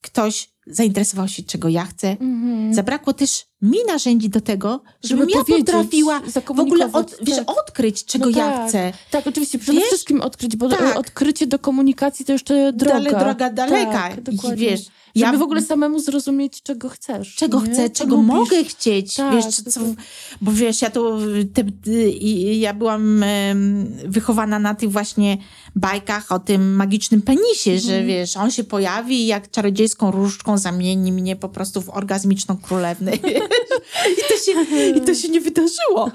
Speaker 2: ktoś zainteresował się, czego ja chcę,
Speaker 1: Mhm.
Speaker 2: Zabrakło też mi narzędzi do tego, żebym
Speaker 1: Żeby
Speaker 2: ja potrafiła w ogóle od, wiesz,
Speaker 1: tak.
Speaker 2: odkryć, czego
Speaker 1: No
Speaker 2: ja
Speaker 1: tak.
Speaker 2: chcę.
Speaker 1: Tak, oczywiście, przede
Speaker 2: Wiesz?
Speaker 1: wszystkim odkryć, bo
Speaker 2: Tak.
Speaker 1: odkrycie do komunikacji to jeszcze droga.
Speaker 2: Dale, droga daleka.
Speaker 1: Tak,
Speaker 2: I
Speaker 1: dokładnie.
Speaker 2: wiesz,
Speaker 1: Żeby
Speaker 2: ja
Speaker 1: w ogóle samemu zrozumieć, czego chcesz.
Speaker 2: czego
Speaker 1: nie?
Speaker 2: chcę, czego
Speaker 1: lubisz.
Speaker 2: mogę chcieć.
Speaker 1: Tak,
Speaker 2: wiesz, co, bo wiesz, ja to te, i- ja byłam wychowana na tych właśnie bajkach o tym magicznym penisie, że
Speaker 1: Mhm.
Speaker 2: wiesz, on się pojawi i jak czarodziejską różdżką zamieni mnie po prostu w orgazmiczną królewnę. I to się, i to się nie wydarzyło.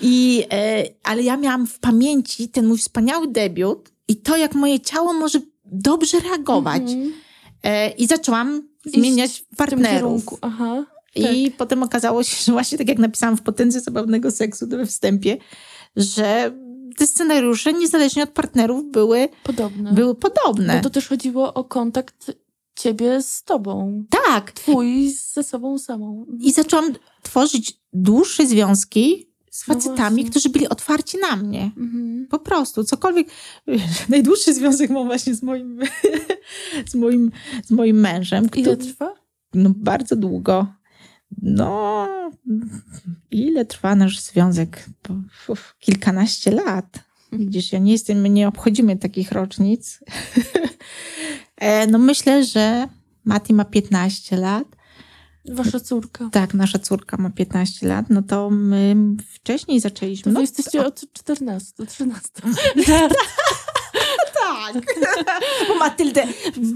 Speaker 2: I, e, ale ja miałam w pamięci ten mój wspaniały debiut i to, jak moje ciało może dobrze reagować.
Speaker 1: Mhm.
Speaker 2: E, I zaczęłam zmieniać partnerów.
Speaker 1: Aha.
Speaker 2: I potem okazało się, że właśnie tak jak napisałam w Potędze Zabawnego Seksu we wstępie, że te scenariusze, niezależnie od partnerów, były,
Speaker 1: Podobne.
Speaker 2: były podobne.
Speaker 1: Bo to też chodziło o kontakt ciebie z tobą.
Speaker 2: Tak.
Speaker 1: Twój ze sobą samą.
Speaker 2: I zaczęłam tworzyć dłuższe związki z
Speaker 1: No
Speaker 2: facetami,
Speaker 1: właśnie.
Speaker 2: którzy byli otwarci na mnie.
Speaker 1: Mhm.
Speaker 2: Po prostu, cokolwiek. Wiesz, najdłuższy związek mam właśnie z moim, z moim, z moim mężem.
Speaker 1: Ile
Speaker 2: który-
Speaker 1: trwa?
Speaker 2: No, bardzo długo. No, ile trwa nasz związek? Uf, kilkanaście lat. Widzisz, ja nie jestem, my nie obchodzimy takich rocznic. E, no myślę, że Mati ma 15 lat.
Speaker 1: Wasza córka.
Speaker 2: Tak, nasza córka ma 15 lat, no to my wcześniej
Speaker 1: To
Speaker 2: zaczęliśmy.
Speaker 1: wy
Speaker 2: No,
Speaker 1: jesteście od 14, 13.
Speaker 2: tak. Bo Matyldę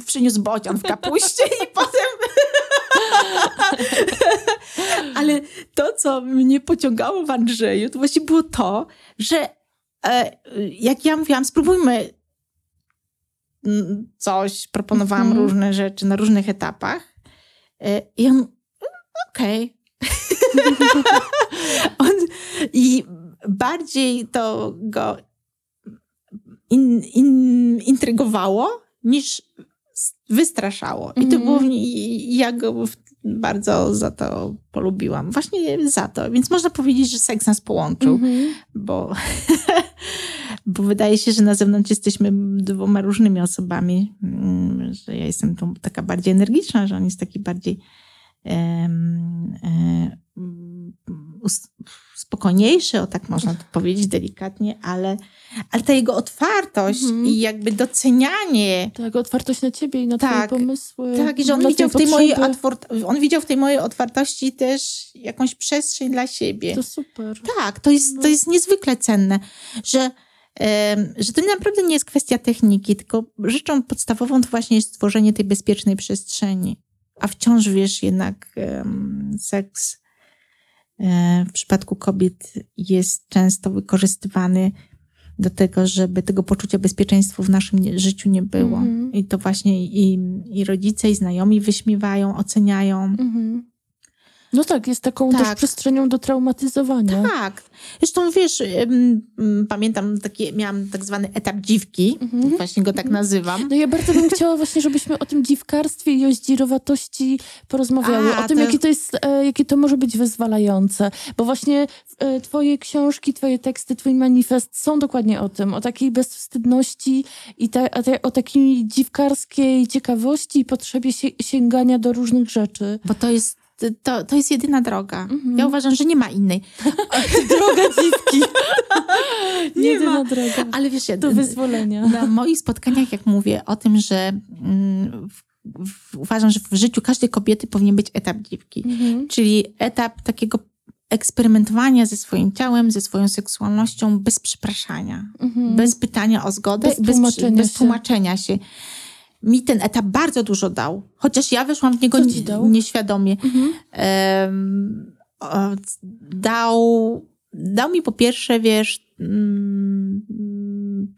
Speaker 2: przyniósł bocian w kapuście i potem... Ale to, co mnie pociągało w Andrzeju, to właśnie było to, że e, jak ja mówiłam, spróbujmy coś, proponowałam
Speaker 1: Mhm.
Speaker 2: różne rzeczy na różnych etapach e, i on, okej. on, I bardziej to go in, in, intrygowało niż wystraszało. I to
Speaker 1: Mhm.
Speaker 2: było, i ja go w- bardzo za to polubiłam. Właśnie za to. Więc można powiedzieć, że seks nas połączył,
Speaker 1: Mhm.
Speaker 2: bo, bo wydaje się, że na zewnątrz jesteśmy dwoma różnymi osobami. Mm, Że ja jestem tą taka bardziej energiczna, że on jest taki bardziej spokojniejszy, o tak można to powiedzieć delikatnie, ale, ale ta jego otwartość
Speaker 1: Mhm.
Speaker 2: i jakby docenianie
Speaker 1: Tak, otwartość na ciebie i na
Speaker 2: Tak,
Speaker 1: twoje pomysły.
Speaker 2: tak, i że on widział, w tej mojej on widział w tej mojej otwartości też jakąś przestrzeń dla siebie.
Speaker 1: To super.
Speaker 2: Tak, to jest, to
Speaker 1: No.
Speaker 2: jest niezwykle cenne, że, że to naprawdę nie jest kwestia techniki, tylko rzeczą podstawową to właśnie jest stworzenie tej bezpiecznej przestrzeni. A wciąż wiesz, jednak seks w przypadku kobiet jest często wykorzystywany do tego, żeby tego poczucia bezpieczeństwa w naszym życiu nie było.
Speaker 1: Mhm.
Speaker 2: I to właśnie i, i rodzice, i znajomi wyśmiewają, oceniają.
Speaker 1: Mhm. No tak, jest taką
Speaker 2: Tak.
Speaker 1: też przestrzenią do traumatyzowania.
Speaker 2: Tak. Zresztą wiesz, pamiętam takie, miałam tak zwany etap dziwki,
Speaker 1: Mhm.
Speaker 2: właśnie go tak nazywam.
Speaker 1: No ja bardzo bym chciała właśnie, żebyśmy o tym dziwkarstwie i o zdzirowatości porozmawiały.
Speaker 2: A,
Speaker 1: o tym,
Speaker 2: to-
Speaker 1: jakie to jest, e, jakie to może być wyzwalające. Bo właśnie e, twoje książki, twoje teksty, twój manifest są dokładnie o tym. O takiej bezwstydności i ta, o takiej dziwkarskiej ciekawości i potrzebie sięgania do różnych rzeczy.
Speaker 2: Bo to jest, to, to jest jedyna droga.
Speaker 1: Mhm.
Speaker 2: Ja uważam, że nie ma innej.
Speaker 1: Droga dziwki.
Speaker 2: Nie
Speaker 1: Jedyna
Speaker 2: ma.
Speaker 1: droga
Speaker 2: Ale wiesz, ja,
Speaker 1: do wyzwolenia.
Speaker 2: na moich spotkaniach, jak mówię o tym, że mm, w, uważam, że w życiu każdej kobiety powinien być etap dziwki.
Speaker 1: Mhm.
Speaker 2: Czyli etap takiego eksperymentowania ze swoim ciałem, ze swoją seksualnością bez przepraszania.
Speaker 1: Mhm.
Speaker 2: bez pytania o zgodę,
Speaker 1: Bez
Speaker 2: bez,
Speaker 1: tłumaczenia
Speaker 2: bez
Speaker 1: się.
Speaker 2: tłumaczenia się. Mi ten etap bardzo dużo dał, chociaż ja weszłam w niego nieświadomie.
Speaker 1: Mhm.
Speaker 2: O, dał, dał mi po pierwsze, wiesz, mm,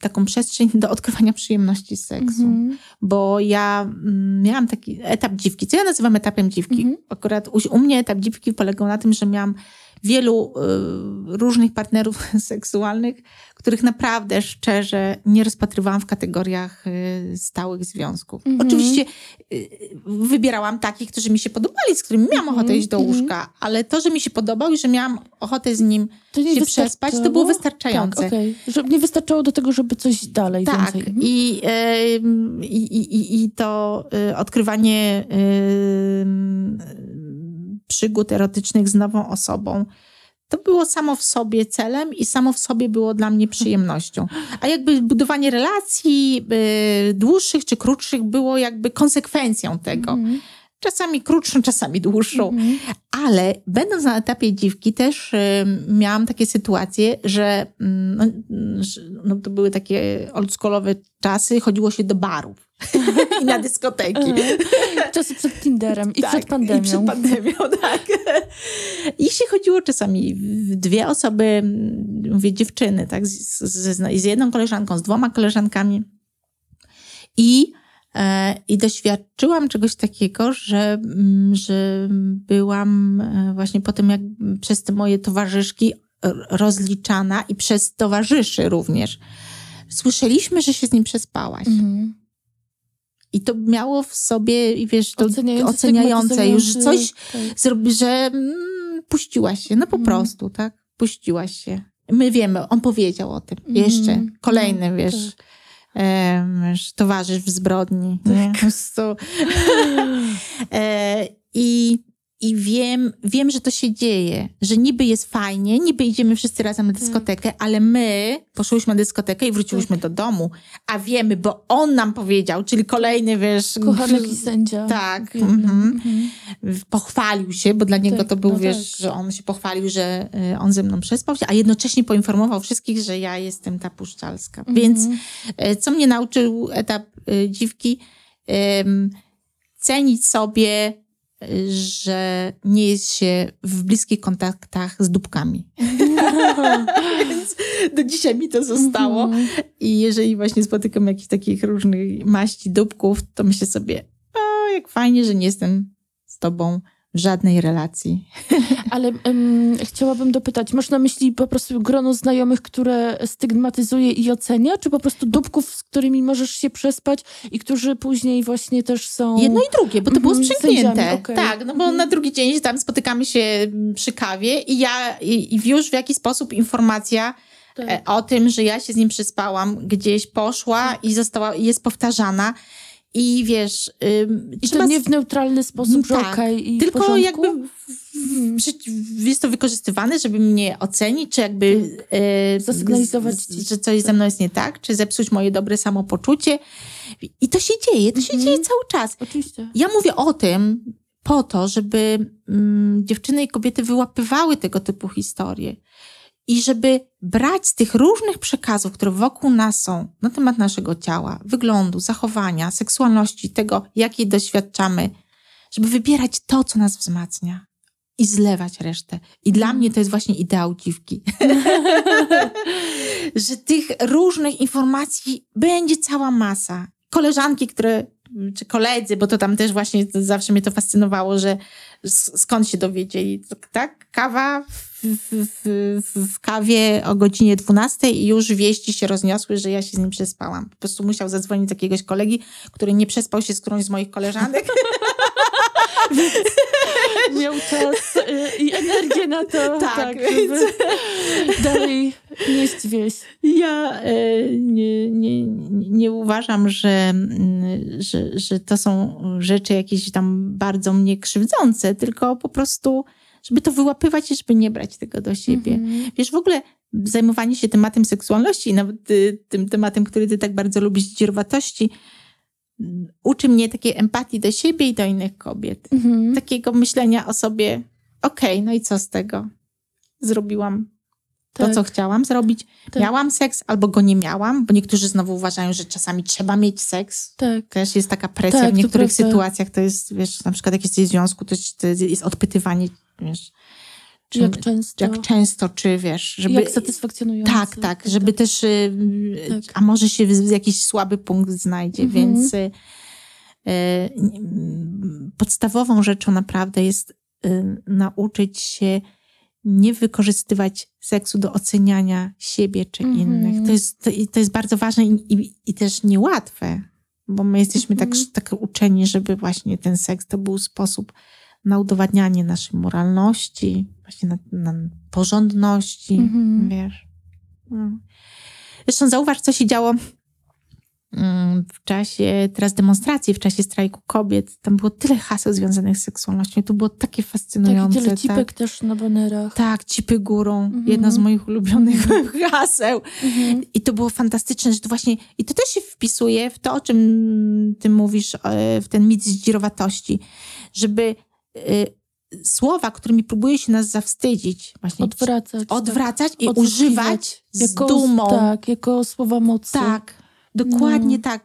Speaker 2: taką przestrzeń do odkrywania przyjemności seksu.
Speaker 1: Mhm.
Speaker 2: Bo ja mm, miałam taki etap dziwki, co ja nazywam etapem dziwki.
Speaker 1: Mhm.
Speaker 2: Akurat u, u mnie etap dziwki polegał na tym, że miałam wielu y, różnych partnerów seksualnych, których naprawdę szczerze nie rozpatrywałam w kategoriach y, stałych związków.
Speaker 1: Mhm.
Speaker 2: Oczywiście y, wybierałam takich, którzy mi się podobali, z którymi miałam
Speaker 1: Mhm,
Speaker 2: ochotę iść do
Speaker 1: mhm.
Speaker 2: łóżka, ale to, że mi się podobał i że miałam ochotę z nim się przespać, to było wystarczające.
Speaker 1: Tak, okej. Że nie wystarczało do tego, żeby coś dalej,
Speaker 2: Tak,
Speaker 1: więcej.
Speaker 2: i, i, i, i- to y, odkrywanie przygód erotycznych z nową osobą, to było samo w sobie celem i samo w sobie było dla mnie przyjemnością. A jakby budowanie relacji y, dłuższych czy krótszych było jakby konsekwencją tego.
Speaker 1: Mhm.
Speaker 2: Czasami krótszą, czasami dłuższą.
Speaker 1: Mhm.
Speaker 2: Ale będąc na etapie dziwki też y, miałam takie sytuacje, że, mm, no, mm, no, to były takie oldschoolowe czasy, chodziło się do barów i na dyskoteki.
Speaker 1: Mhm. Czasy przed Tinderem i
Speaker 2: Tak,
Speaker 1: przed pandemią.
Speaker 2: I przed pandemią, tak. I się chodziło czasami w dwie osoby, mm, mówię dziewczyny, tak, z, z, z jedną koleżanką, z dwoma koleżankami. I, I doświadczyłam czegoś takiego, że, mm, że byłam e, właśnie po tym, jak przez te moje towarzyszki rozliczana i przez towarzyszy również. Słyszeliśmy, że się z nim przespałaś.
Speaker 1: Mhm.
Speaker 2: I to miało w sobie, wiesz, to
Speaker 1: Oceniające,
Speaker 2: oceniające już, coś
Speaker 1: tak.
Speaker 2: zrobi, że mm, puściłaś się, no po
Speaker 1: Mhm.
Speaker 2: prostu, tak? Puściłaś się. My wiemy, on powiedział o tym.
Speaker 1: Mhm.
Speaker 2: Jeszcze kolejny,
Speaker 1: No,
Speaker 2: wiesz,
Speaker 1: tak.
Speaker 2: Towarzysz w zbrodni. Nie? Po prostu. e, I i wiem, wiem, że to się dzieje, że niby jest fajnie, niby idziemy wszyscy razem na dyskotekę, ale my poszłyśmy na dyskotekę i wróciłyśmy do domu, a wiemy, bo on nam powiedział, czyli kolejny, wiesz...
Speaker 1: Kochanek i sędzia.
Speaker 2: Tak, mhm.
Speaker 1: Mhm.
Speaker 2: pochwalił się, bo dla niego
Speaker 1: Tak,
Speaker 2: to był,
Speaker 1: no
Speaker 2: wiesz,
Speaker 1: tak.
Speaker 2: że on się pochwalił, że y, on ze mną przespał się, a jednocześnie poinformował wszystkich, że ja jestem ta puszczalska. Więc
Speaker 1: Mhm.
Speaker 2: y, co mnie nauczył etap y, dziwki? Cenić sobie, że nie jest się w bliskich kontaktach z dupkami. Więc do dzisiaj mi to zostało. I jeżeli właśnie spotykam jakichś takich różnych maści dupków, to myślę sobie, o, jak fajnie, że nie jestem z tobą w żadnej relacji.
Speaker 1: Ale em, chciałabym dopytać, masz na myśli po prostu grono znajomych, które stygmatyzuje i ocenia, czy po prostu dupków, z którymi możesz się przespać i którzy później właśnie też są...
Speaker 2: Jedno i drugie, bo to było
Speaker 1: Mhm,
Speaker 2: sprzęgnięte.
Speaker 1: okej.
Speaker 2: Tak, no bo
Speaker 1: Mhm.
Speaker 2: na drugi dzień tam spotykamy się mm, przy kawie i ja i, i już w jakiś sposób informacja
Speaker 1: Tak.
Speaker 2: e, o tym, że ja się z nim przespałam, gdzieś poszła i została, jest powtarzana. I wiesz, ym,
Speaker 1: I to nie w neutralny sposób, że
Speaker 2: Tak,
Speaker 1: okej i
Speaker 2: Tylko jakby jest to wykorzystywane, żeby mnie ocenić, czy jakby e,
Speaker 1: Zasygnalizować
Speaker 2: z- że coś ze mną jest nie tak, czy zepsuć moje dobre samopoczucie. I to się dzieje, to się
Speaker 1: Mhm.
Speaker 2: dzieje cały czas.
Speaker 1: Oczywiście.
Speaker 2: Ja mówię o tym po to, żeby mm, dziewczyny i kobiety wyłapywały tego typu historie. I żeby brać z tych różnych przekazów, które wokół nas są na temat naszego ciała, wyglądu, zachowania, seksualności, tego, jakiej doświadczamy, żeby wybierać to, co nas wzmacnia i zlewać resztę. I dla mnie to jest właśnie ideał dziwki. że tych różnych informacji będzie cała masa. Koleżanki, które, czy koledzy, bo to tam też właśnie zawsze mnie to fascynowało, że skąd się dowiedzieli, tak? Kawa w, w, w, kawie o godzinie 12 i już wieści się rozniosły, że ja się z nim przespałam. Po prostu musiał zadzwonić do jakiegoś kolegi, który nie przespał się z którąś z moich koleżanek.
Speaker 1: Miał czas y, i energię na to,
Speaker 2: Tak,
Speaker 1: tak,
Speaker 2: więc-
Speaker 1: żeby dalej nieść wieś.
Speaker 2: Ja e, nie, nie, nie uważam, że, mm, że, że to są rzeczy jakieś tam bardzo mnie krzywdzące, tylko po prostu, żeby to wyłapywać i żeby nie brać tego do siebie.
Speaker 1: Mhm.
Speaker 2: Wiesz, w ogóle zajmowanie się tematem seksualności i nawet y, tym tematem, który ty tak bardzo lubisz, dzierwatości, uczy mnie takiej empatii do siebie i do innych kobiet.
Speaker 1: Mhm.
Speaker 2: Takiego myślenia o sobie, okej, no i co z tego? Zrobiłam to,
Speaker 1: Tak,
Speaker 2: co chciałam zrobić.
Speaker 1: Tak.
Speaker 2: Miałam seks albo go nie miałam, bo niektórzy znowu uważają, że czasami trzeba mieć seks.
Speaker 1: tak.
Speaker 2: Też jest taka presja
Speaker 1: Tak,
Speaker 2: w niektórych sytuacjach. To jest, wiesz, na przykład jak jesteś w związku, to jest- to jest odpytywanie, wiesz, czy,
Speaker 1: Jak często.
Speaker 2: jak często, czy wiesz, żeby...
Speaker 1: Jak satysfakcjonujące.
Speaker 2: tak, tak, żeby też, y,
Speaker 1: Tak.
Speaker 2: a może się w- jakiś słaby punkt znajdzie,
Speaker 1: Mhm.
Speaker 2: więc y, y, podstawową rzeczą naprawdę jest y, nauczyć się nie wykorzystywać seksu do oceniania siebie czy
Speaker 1: Mhm.
Speaker 2: innych. To jest, to, to jest bardzo ważne i, i, i też niełatwe, bo my jesteśmy tak,
Speaker 1: Mhm.
Speaker 2: tak uczeni, żeby właśnie ten seks to był sposób na udowadnianie naszej moralności, właśnie na, na porządności,
Speaker 1: Mhm.
Speaker 2: wiesz. No. Zresztą zauważ, co się działo mm, w czasie teraz demonstracji, w czasie strajku kobiet. Tam było tyle haseł związanych z seksualnością to było takie
Speaker 1: Tak,
Speaker 2: fascynujące.
Speaker 1: tyle
Speaker 2: tak.
Speaker 1: cipek też na banerach.
Speaker 2: Tak, cipy górą.
Speaker 1: Mhm.
Speaker 2: Jedno z moich ulubionych haseł.
Speaker 1: Mhm.
Speaker 2: I to było fantastyczne, że to właśnie, i to też się wpisuje w to, o czym ty mówisz, e, w ten mit zdzirowatości, żeby e, słowa, którymi próbuje się nas zawstydzić, właśnie
Speaker 1: Odwracać.
Speaker 2: odwracać i
Speaker 1: tak.
Speaker 2: używać z
Speaker 1: jako,
Speaker 2: dumą.
Speaker 1: Tak, jako słowa mocy.
Speaker 2: Tak, dokładnie
Speaker 1: No.
Speaker 2: tak.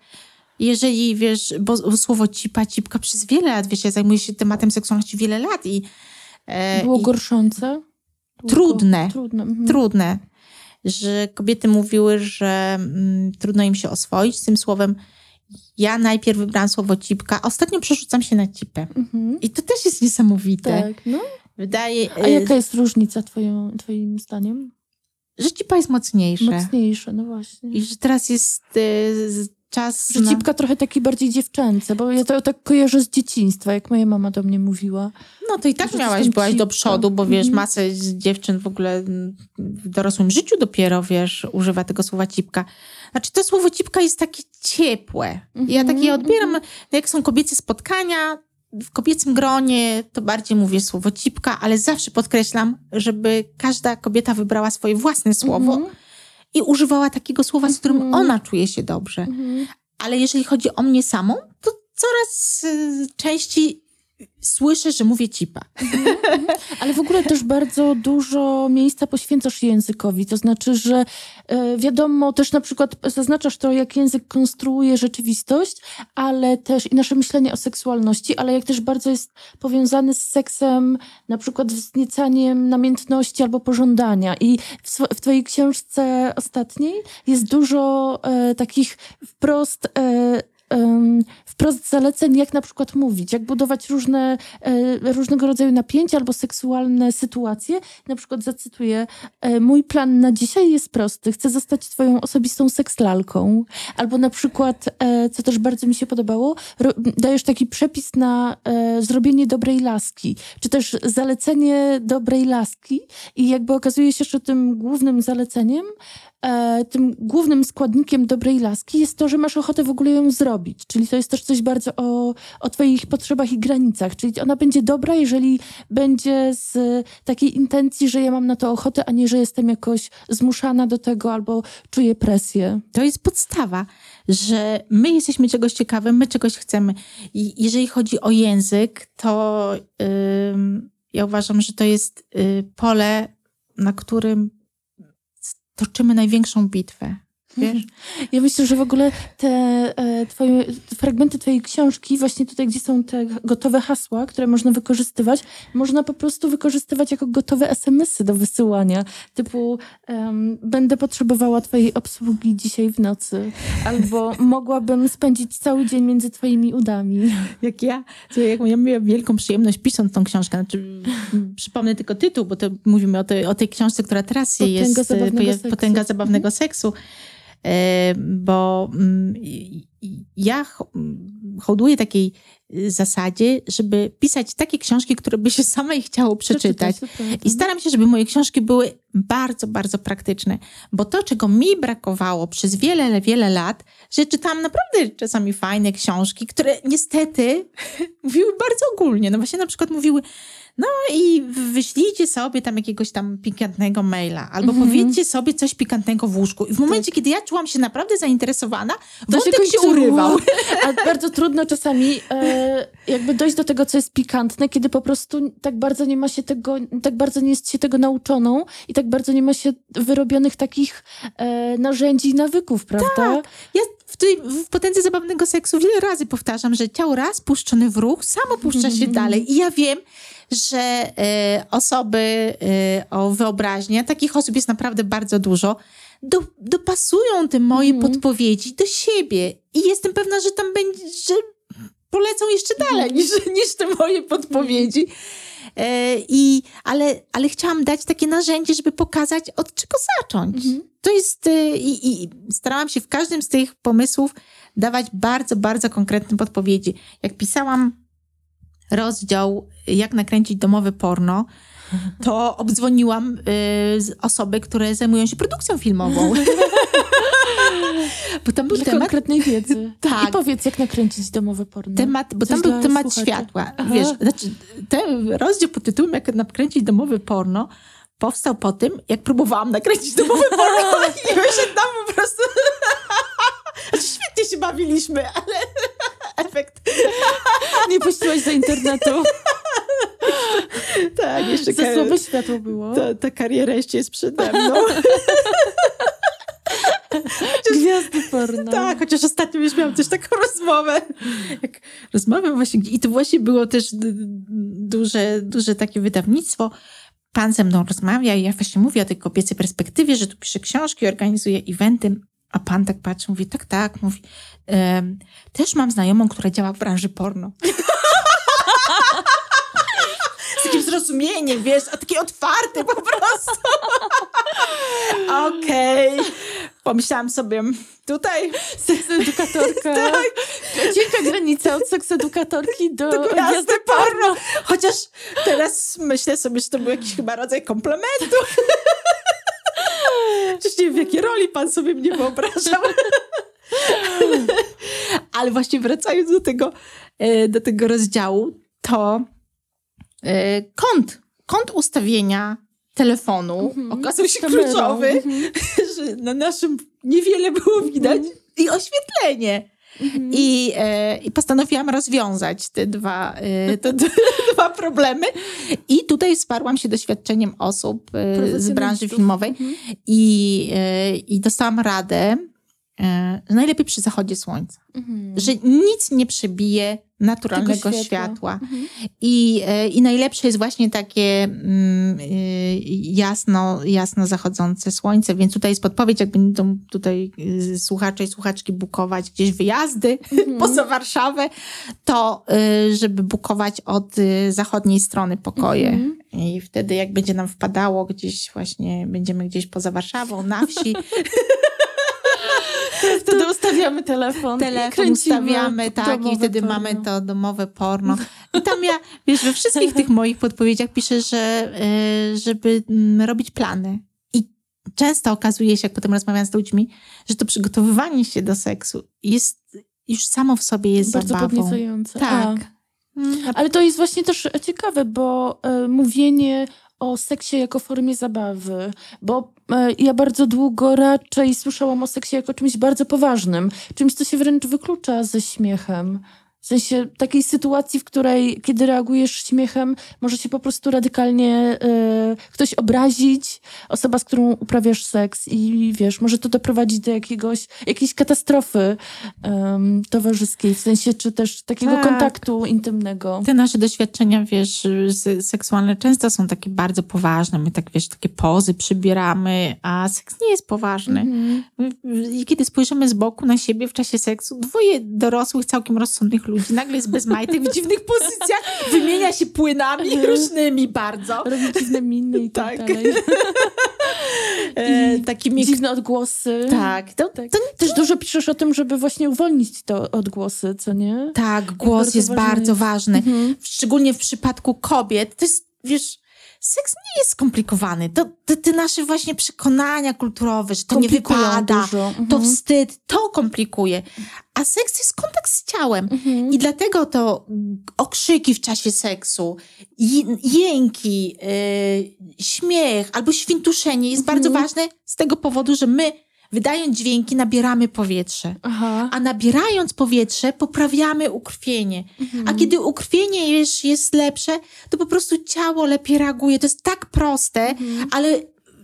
Speaker 2: Jeżeli, wiesz, bo słowo cipa, cipka przez wiele lat, wiesz, ja zajmuję się tematem seksualności wiele lat i... e,
Speaker 1: Było
Speaker 2: i
Speaker 1: gorszące?
Speaker 2: Trudne.
Speaker 1: Trudne. Mhm.
Speaker 2: trudne, że kobiety mówiły, że mm, trudno im się oswoić z tym słowem. Ja najpierw wybrałam słowo cipka, ostatnio przerzucam się na cipę.
Speaker 1: Mhm.
Speaker 2: I to też jest niesamowite.
Speaker 1: Tak, no.
Speaker 2: Wydaje,
Speaker 1: A
Speaker 2: e,
Speaker 1: jaka jest różnica twoją, twoim zdaniem?
Speaker 2: że cipa jest mocniejsza.
Speaker 1: Mocniejsze, no właśnie.
Speaker 2: I że teraz jest z- czas
Speaker 1: Że
Speaker 2: na...
Speaker 1: cipka trochę taki bardziej dziewczęce, bo ja to tak kojarzę z dzieciństwa, jak moja mama do mnie mówiła.
Speaker 2: No to i tak miałaś, byłaś do
Speaker 1: cipka.
Speaker 2: przodu, bo wiesz,
Speaker 1: Mhm.
Speaker 2: masę dziewczyn w ogóle w dorosłym życiu dopiero, wiesz, używa tego słowa cipka. Znaczy to słowo cipka jest takie ciepłe. Ja
Speaker 1: Mhm,
Speaker 2: takie odbieram, no, jak są kobiece spotkania, w kobiecym gronie to bardziej mówię słowo cipka, ale zawsze podkreślam, żeby każda kobieta wybrała swoje własne słowo
Speaker 1: Mhm.
Speaker 2: i używała takiego słowa, z którym
Speaker 1: Mhm.
Speaker 2: ona czuje się dobrze.
Speaker 1: Mhm.
Speaker 2: Ale jeżeli chodzi o mnie samą, to coraz y, częściej słyszę, że mówię cipa.
Speaker 1: Ale w ogóle też bardzo dużo miejsca poświęcasz językowi. To znaczy, że e, wiadomo, też na przykład zaznaczasz to, jak język konstruuje rzeczywistość, ale też i nasze myślenie o seksualności, ale jak też bardzo jest powiązany z seksem, na przykład wzniecaniem namiętności albo pożądania. I w, w twojej książce ostatniej jest dużo e, takich wprost. Em, wprost zaleceń, jak na przykład mówić, jak budować różne, e, różnego rodzaju napięcia albo seksualne sytuacje. Na przykład zacytuję, e, mój plan na dzisiaj jest prosty, chcę zostać twoją osobistą sekslalką. Albo na przykład, e, co też bardzo mi się podobało, dajesz taki przepis na zrobienie dobrej laski, czy też zalecenie dobrej laski i jakby okazuje się, że tym głównym zaleceniem tym głównym składnikiem dobrej laski jest to, że masz ochotę w ogóle ją zrobić. robić. Czyli to jest też coś bardzo o, o twoich potrzebach i granicach. Czyli ona będzie dobra, jeżeli będzie z takiej intencji, że ja mam na to ochotę, a nie, że jestem jakoś zmuszana do tego albo czuję presję.
Speaker 2: To jest podstawa, że my jesteśmy czegoś ciekawe, my czegoś chcemy. I jeżeli chodzi o język, to ym, ja uważam, że to jest y, pole, na którym toczymy największą bitwę. Wiesz?
Speaker 1: Ja myślę, że w ogóle te e, twoje, fragmenty twojej książki, właśnie tutaj, gdzie są te gotowe hasła, które można wykorzystywać, można po prostu wykorzystywać jako gotowe SMS-y do wysyłania. Typu, em, będę potrzebowała twojej obsługi dzisiaj w nocy. Albo mogłabym spędzić cały dzień między twoimi udami.
Speaker 2: Jak ja, to jak ja miałam wielką przyjemność pisząc tą książkę, znaczy, przypomnę tylko tytuł, bo to mówimy o tej, o tej książce, która teraz
Speaker 1: Potęga
Speaker 2: jest, e,
Speaker 1: zabawnego seksu.
Speaker 2: Potęga zabawnego seksu. E, bo mm, ja mm, hołduję takiej y, zasadzie, żeby pisać takie książki, które by się samej chciało przeczytać. I staram się, żeby moje książki były bardzo, bardzo praktyczne. Bo to, czego mi brakowało przez wiele, wiele lat, że czytałam naprawdę czasami fajne książki, które niestety mówiły bardzo ogólnie. No właśnie na przykład mówiły, no i wyślijcie sobie tam jakiegoś tam pikantnego maila, albo
Speaker 1: Mhm.
Speaker 2: powiedzcie sobie coś pikantnego w łóżku. I w momencie, kiedy ja czułam się naprawdę zainteresowana,
Speaker 1: To
Speaker 2: wątek się,
Speaker 1: kończyło.
Speaker 2: urywał.
Speaker 1: A bardzo trudno czasami e, jakby dojść do tego, co jest pikantne, kiedy po prostu tak bardzo nie ma się tego, tak bardzo nie jest się tego nauczoną i tak bardzo nie ma się wyrobionych takich e, narzędzi i nawyków, prawda?
Speaker 2: Tak. Ja w, tej, w potędze zabawnego seksu wiele razy powtarzam, że ciało raz puszczone w ruch, samo puszcza się dalej. I ja wiem, że e, osoby e, o wyobraźni, a takich osób jest naprawdę bardzo dużo, do, dopasują te moje
Speaker 1: Mhm.
Speaker 2: podpowiedzi do siebie. I jestem pewna, że tam będzie, że polecą jeszcze dalej niż, niż te moje podpowiedzi. E, I, ale, ale chciałam dać takie narzędzie, żeby pokazać, od czego zacząć.
Speaker 1: Mhm.
Speaker 2: To jest. e, I, I starałam się w każdym z tych pomysłów dawać bardzo, bardzo konkretne podpowiedzi. Jak pisałam rozdział, jak nakręcić domowe porno, to obdzwoniłam y, osoby, które zajmują się produkcją filmową. Bo tam był
Speaker 1: Dla
Speaker 2: temat,
Speaker 1: konkretnej wiedzy.
Speaker 2: Tak.
Speaker 1: I powiedz, jak nakręcić domowe porno.
Speaker 2: temat, bo
Speaker 1: Coś
Speaker 2: tam był temat
Speaker 1: słuchaczy.
Speaker 2: światła.
Speaker 1: Aha.
Speaker 2: Wiesz, znaczy, ten rozdział pod tytułem Jak nakręcić domowe porno powstał po tym, jak próbowałam nakręcić domowe porno i my się tam po prostu... Znaczy, świetnie się bawiliśmy, ale efekt...
Speaker 1: Nie puściłaś do internetu.
Speaker 2: Tak, jeszcze
Speaker 1: Za słabe światło było.
Speaker 2: ta, ta kariera jeszcze jest przede mną.
Speaker 1: Gwiazdy porno.
Speaker 2: Tak, chociaż ostatnio już miałam też taką rozmowę. Jak rozmawiam właśnie, i to właśnie było też duże, duże takie wydawnictwo. Pan ze mną rozmawia i ja właśnie mówię o tej kobiecej perspektywie, że tu piszę książki, organizuję eventy, a pan tak patrzy, mówi, tak, tak, mówi, em, też mam znajomą, która działa w branży porno. Z takim zrozumieniem, wiesz, a takie otwarte po prostu. Okej. Pomyślałam sobie, tutaj
Speaker 1: Seksedukatorka.
Speaker 2: Tak.
Speaker 1: Cienka granica od seksedukatorki do,
Speaker 2: do
Speaker 1: gwiazdy
Speaker 2: gwiazdy porno. Chociaż teraz myślę sobie, że to był jakiś chyba rodzaj komplementu. Przecież nie wiem, w jakiej roli pan sobie mnie wyobrażał. Ale właśnie wracając do tego, e, do tego rozdziału, to e, kąt, kąt ustawienia telefonu
Speaker 1: Mhm.
Speaker 2: okazał się
Speaker 1: Kamerą.
Speaker 2: kluczowy,
Speaker 1: Mhm.
Speaker 2: że na naszym niewiele było widać i oświetlenie.
Speaker 1: Mhm.
Speaker 2: I, e, I postanowiłam rozwiązać te dwa, e, te dwa problemy. I tutaj wsparłam się doświadczeniem osób e, z branży filmowej
Speaker 1: Mhm.
Speaker 2: i, e, i dostałam radę, e, najlepiej przy zachodzie słońca.
Speaker 1: Mhm.
Speaker 2: Że nic nie przebije naturalnego światła.
Speaker 1: światła. Mhm.
Speaker 2: I, e, I najlepsze jest właśnie takie mm, y, jasno, jasno zachodzące słońce, więc tutaj jest podpowiedź, jak będą tutaj y, słuchacze i słuchaczki bukować gdzieś wyjazdy
Speaker 1: Mhm.
Speaker 2: poza Warszawę, to żeby bukować od zachodniej strony pokoje.
Speaker 1: Mhm.
Speaker 2: I wtedy jak będzie nam wpadało gdzieś właśnie, będziemy gdzieś poza Warszawą, na wsi,
Speaker 1: Wtedy ustawiamy telefon.
Speaker 2: telefon
Speaker 1: kręcimy
Speaker 2: ustawiamy, tak, i wtedy
Speaker 1: porno.
Speaker 2: mamy to domowe porno. I tam ja, wiesz, we wszystkich tych moich podpowiedziach piszę, że y, żeby mm, robić plany. I często okazuje się, jak potem rozmawiam z ludźmi, że to przygotowywanie się do seksu jest już samo w sobie jest
Speaker 1: Bardzo
Speaker 2: zabawą.
Speaker 1: podniecające.
Speaker 2: Tak.
Speaker 1: A. Ale to jest właśnie też ciekawe, bo e, mówienie o seksie jako formie zabawy, bo e, ja bardzo długo raczej słyszałam o seksie jako czymś bardzo poważnym, czymś, co się wręcz wyklucza ze śmiechem. W sensie takiej sytuacji, w której, kiedy reagujesz śmiechem, może się po prostu radykalnie e, ktoś obrazić, osoba, z którą uprawiasz seks i wiesz, może to doprowadzić do jakiegoś, jakiejś katastrofy towarzyskiej, w sensie, czy też takiego
Speaker 2: Tak.
Speaker 1: kontaktu intymnego.
Speaker 2: Te nasze doświadczenia, wiesz, se- seksualne często są takie bardzo poważne. My tak, wiesz, takie pozy przybieramy, a seks nie jest poważny.
Speaker 1: Mhm.
Speaker 2: I kiedy spojrzymy z boku na siebie w czasie seksu, dwoje dorosłych, całkiem rozsądnych ludzi nagle jest bez majtek w dziwnych pozycjach, wymienia się płynami
Speaker 1: Mhm.
Speaker 2: różnymi bardzo.
Speaker 1: Robi dziwne miny i tak,
Speaker 2: Tak.
Speaker 1: dalej.
Speaker 2: E, takimi...
Speaker 1: Dziwne odgłosy.
Speaker 2: Tak, to,
Speaker 1: Tak.
Speaker 2: to
Speaker 1: Też dużo piszesz o tym, żeby właśnie uwolnić te odgłosy, co nie?
Speaker 2: Tak, głos
Speaker 1: bardzo
Speaker 2: jest
Speaker 1: ważny
Speaker 2: bardzo ważny.
Speaker 1: Mhm.
Speaker 2: Szczególnie w przypadku kobiet. To jest, wiesz, seks nie jest skomplikowany. To te, te nasze właśnie przekonania kulturowe, że to nie wypada,
Speaker 1: dużo.
Speaker 2: to
Speaker 1: Mhm.
Speaker 2: wstyd, to komplikuje. A seks jest kontakt z ciałem.
Speaker 1: Mhm.
Speaker 2: I dlatego to okrzyki w czasie seksu, jęki, yy, śmiech albo świntuszenie jest
Speaker 1: Mhm.
Speaker 2: bardzo ważne z tego powodu, że my wydając dźwięki nabieramy powietrze.
Speaker 1: Aha.
Speaker 2: A nabierając powietrze, poprawiamy ukrwienie.
Speaker 1: Mhm.
Speaker 2: A kiedy ukrwienie jest, jest lepsze, to po prostu ciało lepiej reaguje. To jest tak proste,
Speaker 1: Mhm.
Speaker 2: ale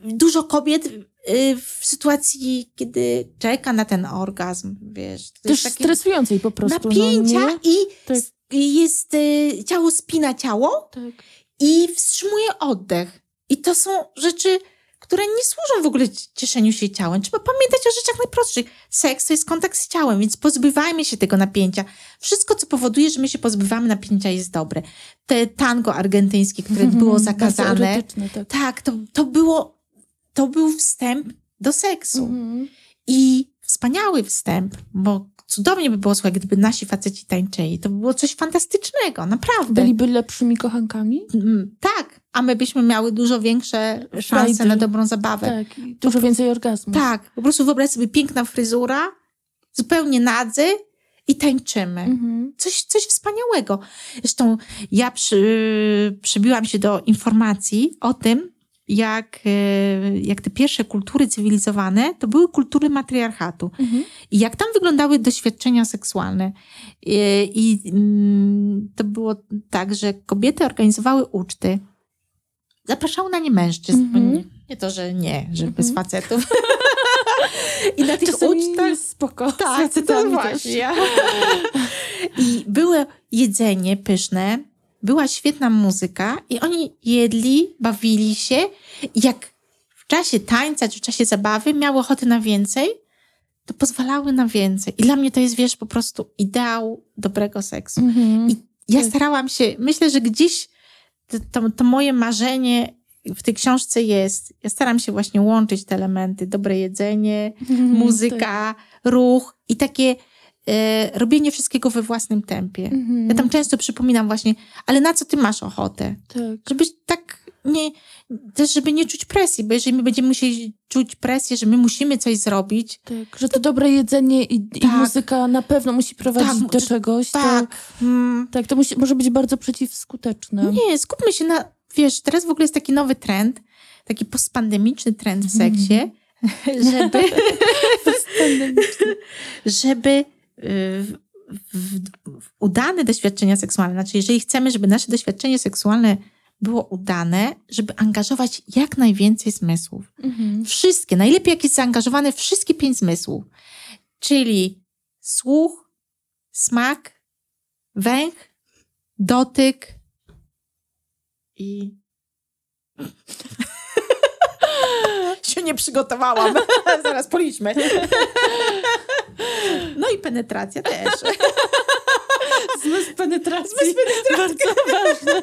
Speaker 2: dużo kobiet w sytuacji, kiedy czeka na ten orgazm, wiesz, to
Speaker 1: Też
Speaker 2: jest
Speaker 1: stresującej po prostu.
Speaker 2: napięcia
Speaker 1: No,
Speaker 2: i
Speaker 1: Tak.
Speaker 2: i jest, y, ciało spina ciało
Speaker 1: tak.
Speaker 2: i wstrzymuje oddech. I to są rzeczy, które nie służą w ogóle cieszeniu się ciałem. Trzeba pamiętać o rzeczach najprostszych. Seks to jest kontakt z ciałem, więc pozbywajmy się tego napięcia. Wszystko, co powoduje, że my się pozbywamy napięcia, jest dobre. Te tango argentyńskie, które
Speaker 1: Mhm.
Speaker 2: było zakazane,
Speaker 1: tak.
Speaker 2: tak, to, to było, to był wstęp do seksu.
Speaker 1: Mhm.
Speaker 2: I wspaniały wstęp, bo cudownie by było, słuchaj, gdyby nasi faceci tańczyli. To by było coś fantastycznego, naprawdę.
Speaker 1: Byliby lepszymi kochankami?
Speaker 2: Mm, Tak, a my byśmy miały dużo większe szanse na dobrą zabawę. Tak.
Speaker 1: Tak. Dużo więcej orgazmów.
Speaker 2: po prostu wyobraź sobie piękna fryzura, zupełnie nadzy i tańczymy.
Speaker 1: Mhm.
Speaker 2: Coś, coś wspaniałego. Zresztą ja przy, przybiłam się do informacji o tym, jak, e, jak te pierwsze kultury cywilizowane to były kultury matriarchatu.
Speaker 1: Mhm.
Speaker 2: I jak tam wyglądały doświadczenia seksualne. I, i mm, to było tak, że kobiety organizowały uczty. Zapraszały na nie mężczyzn.
Speaker 1: Mhm.
Speaker 2: Nie, to, że nie, że
Speaker 1: Mhm.
Speaker 2: bez facetów. I na tych
Speaker 1: Czasami
Speaker 2: ucztach
Speaker 1: spoko.
Speaker 2: tak, to
Speaker 1: facetami
Speaker 2: właśnie. I było jedzenie pyszne, była świetna muzyka i oni jedli, bawili się jak w czasie tańca czy w czasie zabawy miały ochotę na więcej, to pozwalały na więcej. I dla mnie to jest, wiesz, po prostu ideał dobrego seksu.
Speaker 1: Mhm.
Speaker 2: I ja
Speaker 1: Tak.
Speaker 2: starałam się, myślę, że gdzieś to, to, to moje marzenie w tej książce jest. Ja staram się właśnie łączyć te elementy, dobre jedzenie,
Speaker 1: Mhm,
Speaker 2: muzyka, ruch i takie e, robienie wszystkiego we własnym tempie.
Speaker 1: tak. Mhm.
Speaker 2: Ja tam często przypominam właśnie, ale na co ty masz ochotę?
Speaker 1: Tak.
Speaker 2: Żebyś tak nie, też żeby nie czuć presji, bo jeżeli my będziemy musieli czuć presję, że my musimy coś zrobić,
Speaker 1: Tak, że to dobre jedzenie i, i
Speaker 2: Tak.
Speaker 1: muzyka na pewno musi prowadzić
Speaker 2: Tak,
Speaker 1: do czegoś.
Speaker 2: tak,
Speaker 1: To,
Speaker 2: mm,
Speaker 1: tak, to musi, może być bardzo przeciwskuteczne.
Speaker 2: nie, skupmy się na, wiesz, teraz w ogóle jest taki nowy trend, taki postpandemiczny trend w seksie, żeby, żeby y, w, w, udane doświadczenia seksualne, znaczy jeżeli chcemy, żeby nasze doświadczenie seksualne było udane, żeby angażować jak najwięcej zmysłów.
Speaker 1: Mhm.
Speaker 2: Wszystkie, najlepiej jak jest zaangażowane wszystkie pięć zmysłów, czyli słuch, smak, węch, dotyk i... się nie przygotowałam. Zaraz policzmy. No i penetracja też.
Speaker 1: Zmysł penetracji. Zmysł penetracji. Bardzo ważny.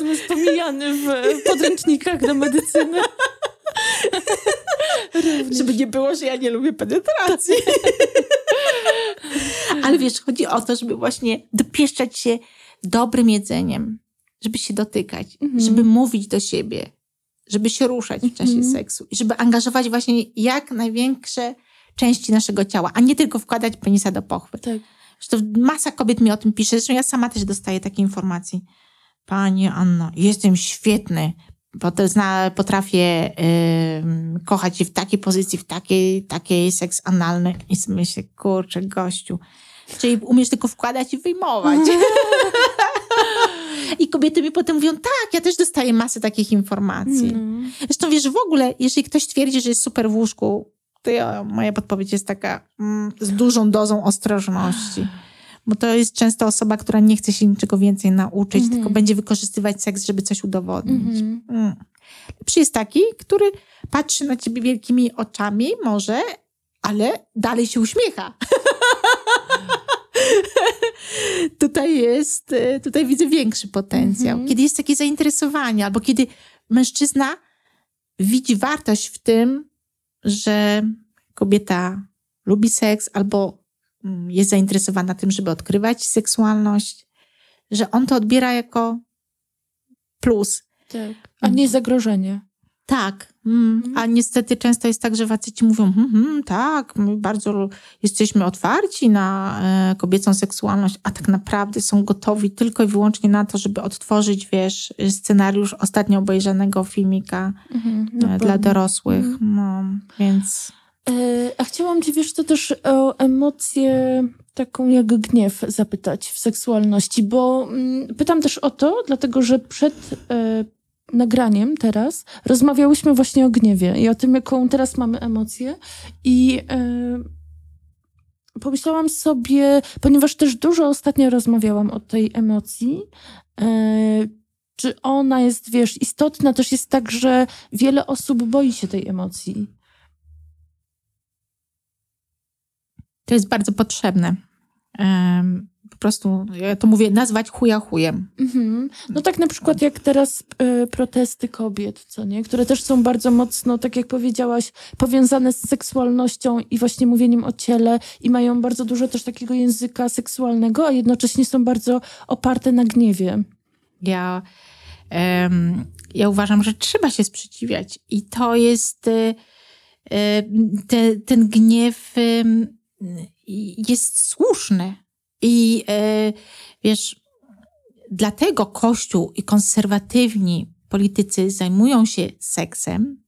Speaker 1: Zmysł pomijany w podręcznikach do medycyny. Również.
Speaker 2: Żeby nie było, że ja nie lubię penetracji. Ale wiesz, chodzi o to, żeby właśnie dopieszczać się dobrym jedzeniem, żeby się dotykać,
Speaker 1: Mhm.
Speaker 2: żeby mówić do siebie, żeby się ruszać w czasie
Speaker 1: Mhm.
Speaker 2: seksu i żeby angażować właśnie jak największe części naszego ciała, a nie tylko wkładać penisa do pochwy.
Speaker 1: Tak.
Speaker 2: Zresztą masa kobiet mi o tym pisze, zresztą ja sama też dostaję takie informacje. Pani Anno, jestem świetny, bo potrafię yy, kochać się w takiej pozycji, w takiej, takiej seks analny. I myślę, kurczę, gościu. Czyli umiesz tylko wkładać i wyjmować. I kobiety mi potem mówią, tak, ja też dostaję masę takich informacji.
Speaker 1: Mm.
Speaker 2: Zresztą wiesz, w ogóle, jeżeli ktoś twierdzi, że jest super w łóżku, to ja, moja podpowiedź jest taka mm, z dużą dozą ostrożności. Bo to jest często osoba, która nie chce się niczego więcej nauczyć,
Speaker 1: Mhm.
Speaker 2: tylko będzie wykorzystywać seks, żeby coś udowodnić.
Speaker 1: Mhm.
Speaker 2: Mm. Lepszy jest taki, który patrzy na ciebie wielkimi oczami, może, ale dalej się uśmiecha. tutaj jest, y, tutaj widzę większy potencjał.
Speaker 1: Mhm.
Speaker 2: Kiedy jest takie zainteresowanie, albo kiedy mężczyzna widzi wartość w tym, że kobieta lubi seks, albo mm, jest zainteresowana tym, żeby odkrywać seksualność, że on to odbiera jako plus.
Speaker 1: Tak. A nie zagrożenie.
Speaker 2: Tak, mm.
Speaker 1: Mhm.
Speaker 2: a niestety często jest tak, że faceci mówią, hm, hm, tak, my bardzo jesteśmy otwarci na e, kobiecą seksualność, a tak naprawdę są gotowi tylko i wyłącznie na to, żeby odtworzyć, wiesz, scenariusz ostatnio obejrzanego filmika
Speaker 1: Mhm.
Speaker 2: e,
Speaker 1: Na
Speaker 2: dla dorosłych.
Speaker 1: Mhm.
Speaker 2: No, więc
Speaker 1: E, A chciałam cię, wiesz, to też o emocję taką jak gniew zapytać w seksualności, bo mm, pytam też o to, dlatego że przed e, nagraniem teraz rozmawiałyśmy właśnie o gniewie i o tym, jaką teraz mamy emocję i e, pomyślałam sobie, ponieważ też dużo ostatnio rozmawiałam o tej emocji, e, czy ona jest, wiesz, istotna, też jest tak, że wiele osób boi się tej emocji.
Speaker 2: to jest bardzo potrzebne. Po prostu, ja to mówię, nazwać chuja chujem.
Speaker 1: Mhm. No tak na przykład jak teraz e, protesty kobiet, co nie? Które też są bardzo mocno, tak jak powiedziałaś, powiązane z seksualnością i właśnie mówieniem o ciele i mają bardzo dużo też takiego języka seksualnego, a jednocześnie są bardzo oparte na gniewie.
Speaker 2: Ja, ja uważam, że trzeba się sprzeciwiać. I to jest e, e, te, ten gniew jest słuszny. I e, wiesz, dlatego Kościół i konserwatywni politycy zajmują się seksem,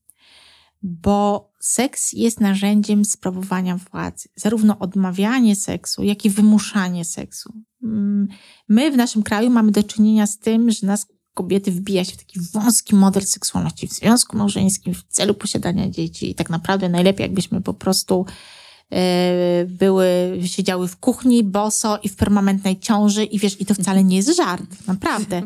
Speaker 2: bo seks jest narzędziem sprawowania władzy. Zarówno odmawianie seksu, jak i wymuszanie seksu. Mm, My w naszym kraju mamy do czynienia z tym, że nas kobiety wbija się w taki wąski model seksualności w związku małżeńskim w celu posiadania dzieci. I tak naprawdę najlepiej, jakbyśmy po prostu były, siedziały w kuchni boso i w permanentnej ciąży i wiesz, i to wcale nie jest żart, naprawdę.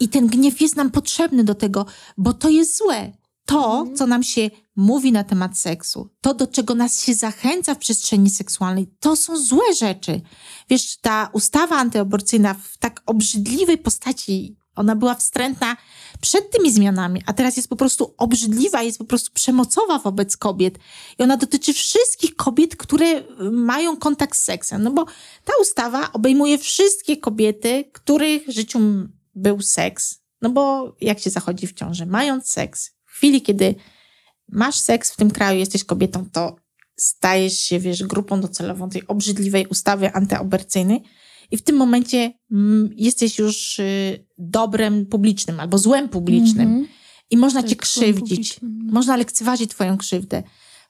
Speaker 2: I ten gniew jest nam potrzebny do tego, bo to jest złe. To, co nam się mówi na temat seksu, to, do czego nas się zachęca w przestrzeni seksualnej, to są złe rzeczy. Wiesz, ta ustawa antyaborcyjna w tak obrzydliwej postaci, ona była wstrętna przed tymi zmianami, a teraz jest po prostu obrzydliwa, jest po prostu przemocowa wobec kobiet. I ona dotyczy wszystkich kobiet, które mają kontakt z seksem. No bo ta ustawa obejmuje wszystkie kobiety, których życiu był seks. No bo jak się zachodzi w ciąży? Mając seks, w chwili, kiedy masz seks w tym kraju, jesteś kobietą, to stajesz się, wiesz, grupą docelową tej obrzydliwej ustawy antyaborcyjnej i w tym momencie mm, jesteś już y, dobrem publicznym albo złem publicznym
Speaker 1: Mhm.
Speaker 2: i można
Speaker 1: Tak,
Speaker 2: cię krzywdzić.
Speaker 1: publicznym.
Speaker 2: Można lekceważyć twoją krzywdę,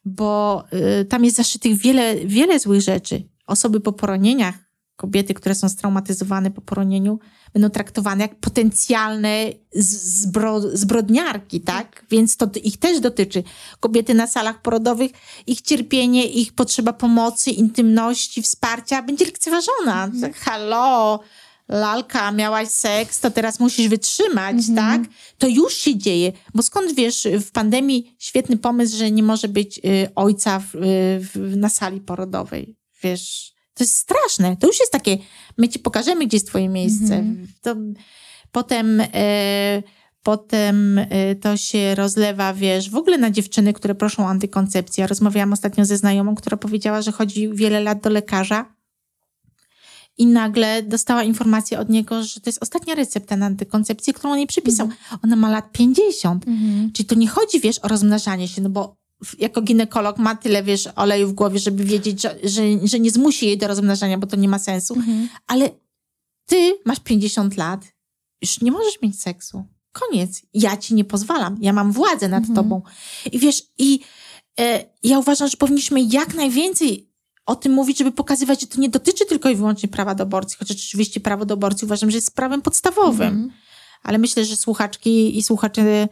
Speaker 2: bo y, tam jest zaszytych wiele, wiele złych rzeczy. Osoby po poronieniach, kobiety, które są straumatyzowane po poronieniu, będą traktowane jak potencjalne zbro, zbrodniarki, tak? Więc to ich też dotyczy. Kobiety na salach porodowych, ich cierpienie, ich potrzeba pomocy, intymności, wsparcia będzie lekceważona. Tak, Halo, lalka, miałaś seks, to teraz musisz wytrzymać, tak? To już się dzieje. Bo skąd wiesz, w pandemii świetny pomysł, że nie może być y, ojca w, y, w, na sali porodowej. Wiesz, to jest straszne. To już jest takie, my ci pokażemy, gdzie jest twoje miejsce. To, potem, e, potem e, to się rozlewa, wiesz, w ogóle na dziewczyny, które proszą o antykoncepcję. Ja rozmawiałam ostatnio ze znajomą, która powiedziała, że chodzi wiele lat do lekarza i nagle dostała informację od niego, że to jest ostatnia recepta na antykoncepcję, którą on jej przypisał. Ona ma lat 50.
Speaker 1: Mhm.
Speaker 2: Czyli to nie chodzi, wiesz, o rozmnażanie się, no bo jako ginekolog ma tyle, wiesz, oleju w głowie, żeby wiedzieć, że, że, że nie zmusi jej do rozmnażania, bo to nie ma sensu.
Speaker 1: Mhm.
Speaker 2: Ale ty masz 50 lat, już nie możesz mieć seksu. Koniec. Ja ci nie pozwalam. Ja mam władzę nad
Speaker 1: Mhm.
Speaker 2: tobą. I wiesz, i e, ja uważam, że powinniśmy jak najwięcej o tym mówić, żeby pokazywać, że to nie dotyczy tylko i wyłącznie prawa do aborcji, chociaż oczywiście prawo do aborcji uważam, że jest prawem podstawowym.
Speaker 1: Mhm.
Speaker 2: Ale myślę, że słuchaczki i słuchacze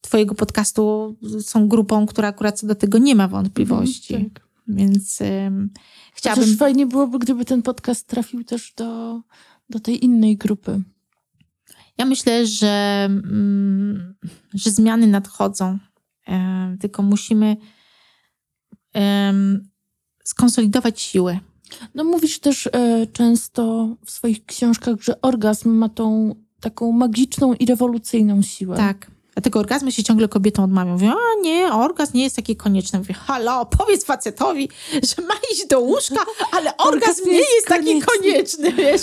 Speaker 2: twojego podcastu są grupą, która akurat co do tego nie ma wątpliwości.
Speaker 1: Mhm, tak.
Speaker 2: Więc ym,
Speaker 1: Chciałabym...
Speaker 2: chciałabym...
Speaker 1: fajnie byłoby, gdyby ten podcast trafił też do, do tej innej grupy.
Speaker 2: Ja myślę, że, mm, że zmiany nadchodzą. Tylko musimy skonsolidować siły.
Speaker 1: No mówisz też e, często w swoich książkach, że orgazm ma tą taką magiczną i rewolucyjną siłę.
Speaker 2: Tak. Dlatego orgazmy się ciągle kobietom odmawiają. Mówią, a nie, orgazm nie jest taki konieczny. Mówię, halo, powiedz facetowi, że ma iść do łóżka, ale orgazm nie jest taki konieczny, wiesz.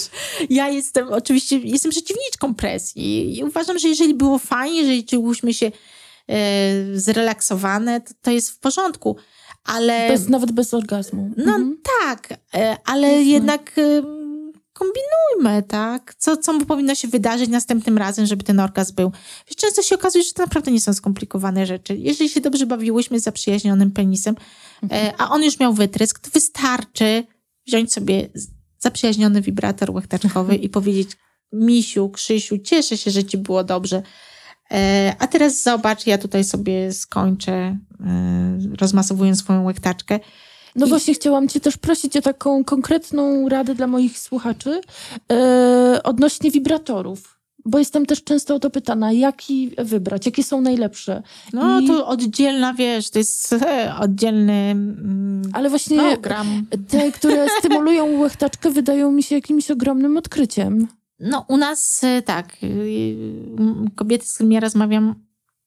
Speaker 2: Ja jestem, oczywiście, jestem przeciwniczką presji i uważam, że jeżeli było fajnie, jeżeli czułyśmy się e, zrelaksowane, to, to jest w porządku. Ale...
Speaker 1: Bez, nawet bez orgazmu.
Speaker 2: No
Speaker 1: Mhm.
Speaker 2: tak, e, ale
Speaker 1: Jasne.
Speaker 2: jednak kombinujmy, tak? Co, co powinno się wydarzyć następnym razem, żeby ten orgazm był. Wiesz, często się okazuje, że to naprawdę nie są skomplikowane rzeczy. Jeżeli się dobrze bawiłyśmy z zaprzyjaźnionym penisem, e, a on już miał wytrysk, to wystarczy wziąć sobie zaprzyjaźniony wibrator łechtaczkowy i powiedzieć Misiu, Krzysiu, cieszę się, że ci było dobrze. E, A teraz zobacz, ja tutaj sobie skończę, e, rozmasowując swoją łechtaczkę.
Speaker 1: No
Speaker 2: I-
Speaker 1: właśnie chciałam cię też prosić o taką konkretną radę dla moich słuchaczy e, odnośnie wibratorów. Bo jestem też często o to pytana, jaki wybrać, jakie są najlepsze.
Speaker 2: No
Speaker 1: I-
Speaker 2: to oddzielna, wiesz, to jest oddzielny mm,
Speaker 1: Ale właśnie
Speaker 2: program.
Speaker 1: te, które stymulują łechtaczkę, wydają mi się jakimś ogromnym odkryciem.
Speaker 2: No u nas e, tak, e, kobiety, z którymi ja rozmawiam,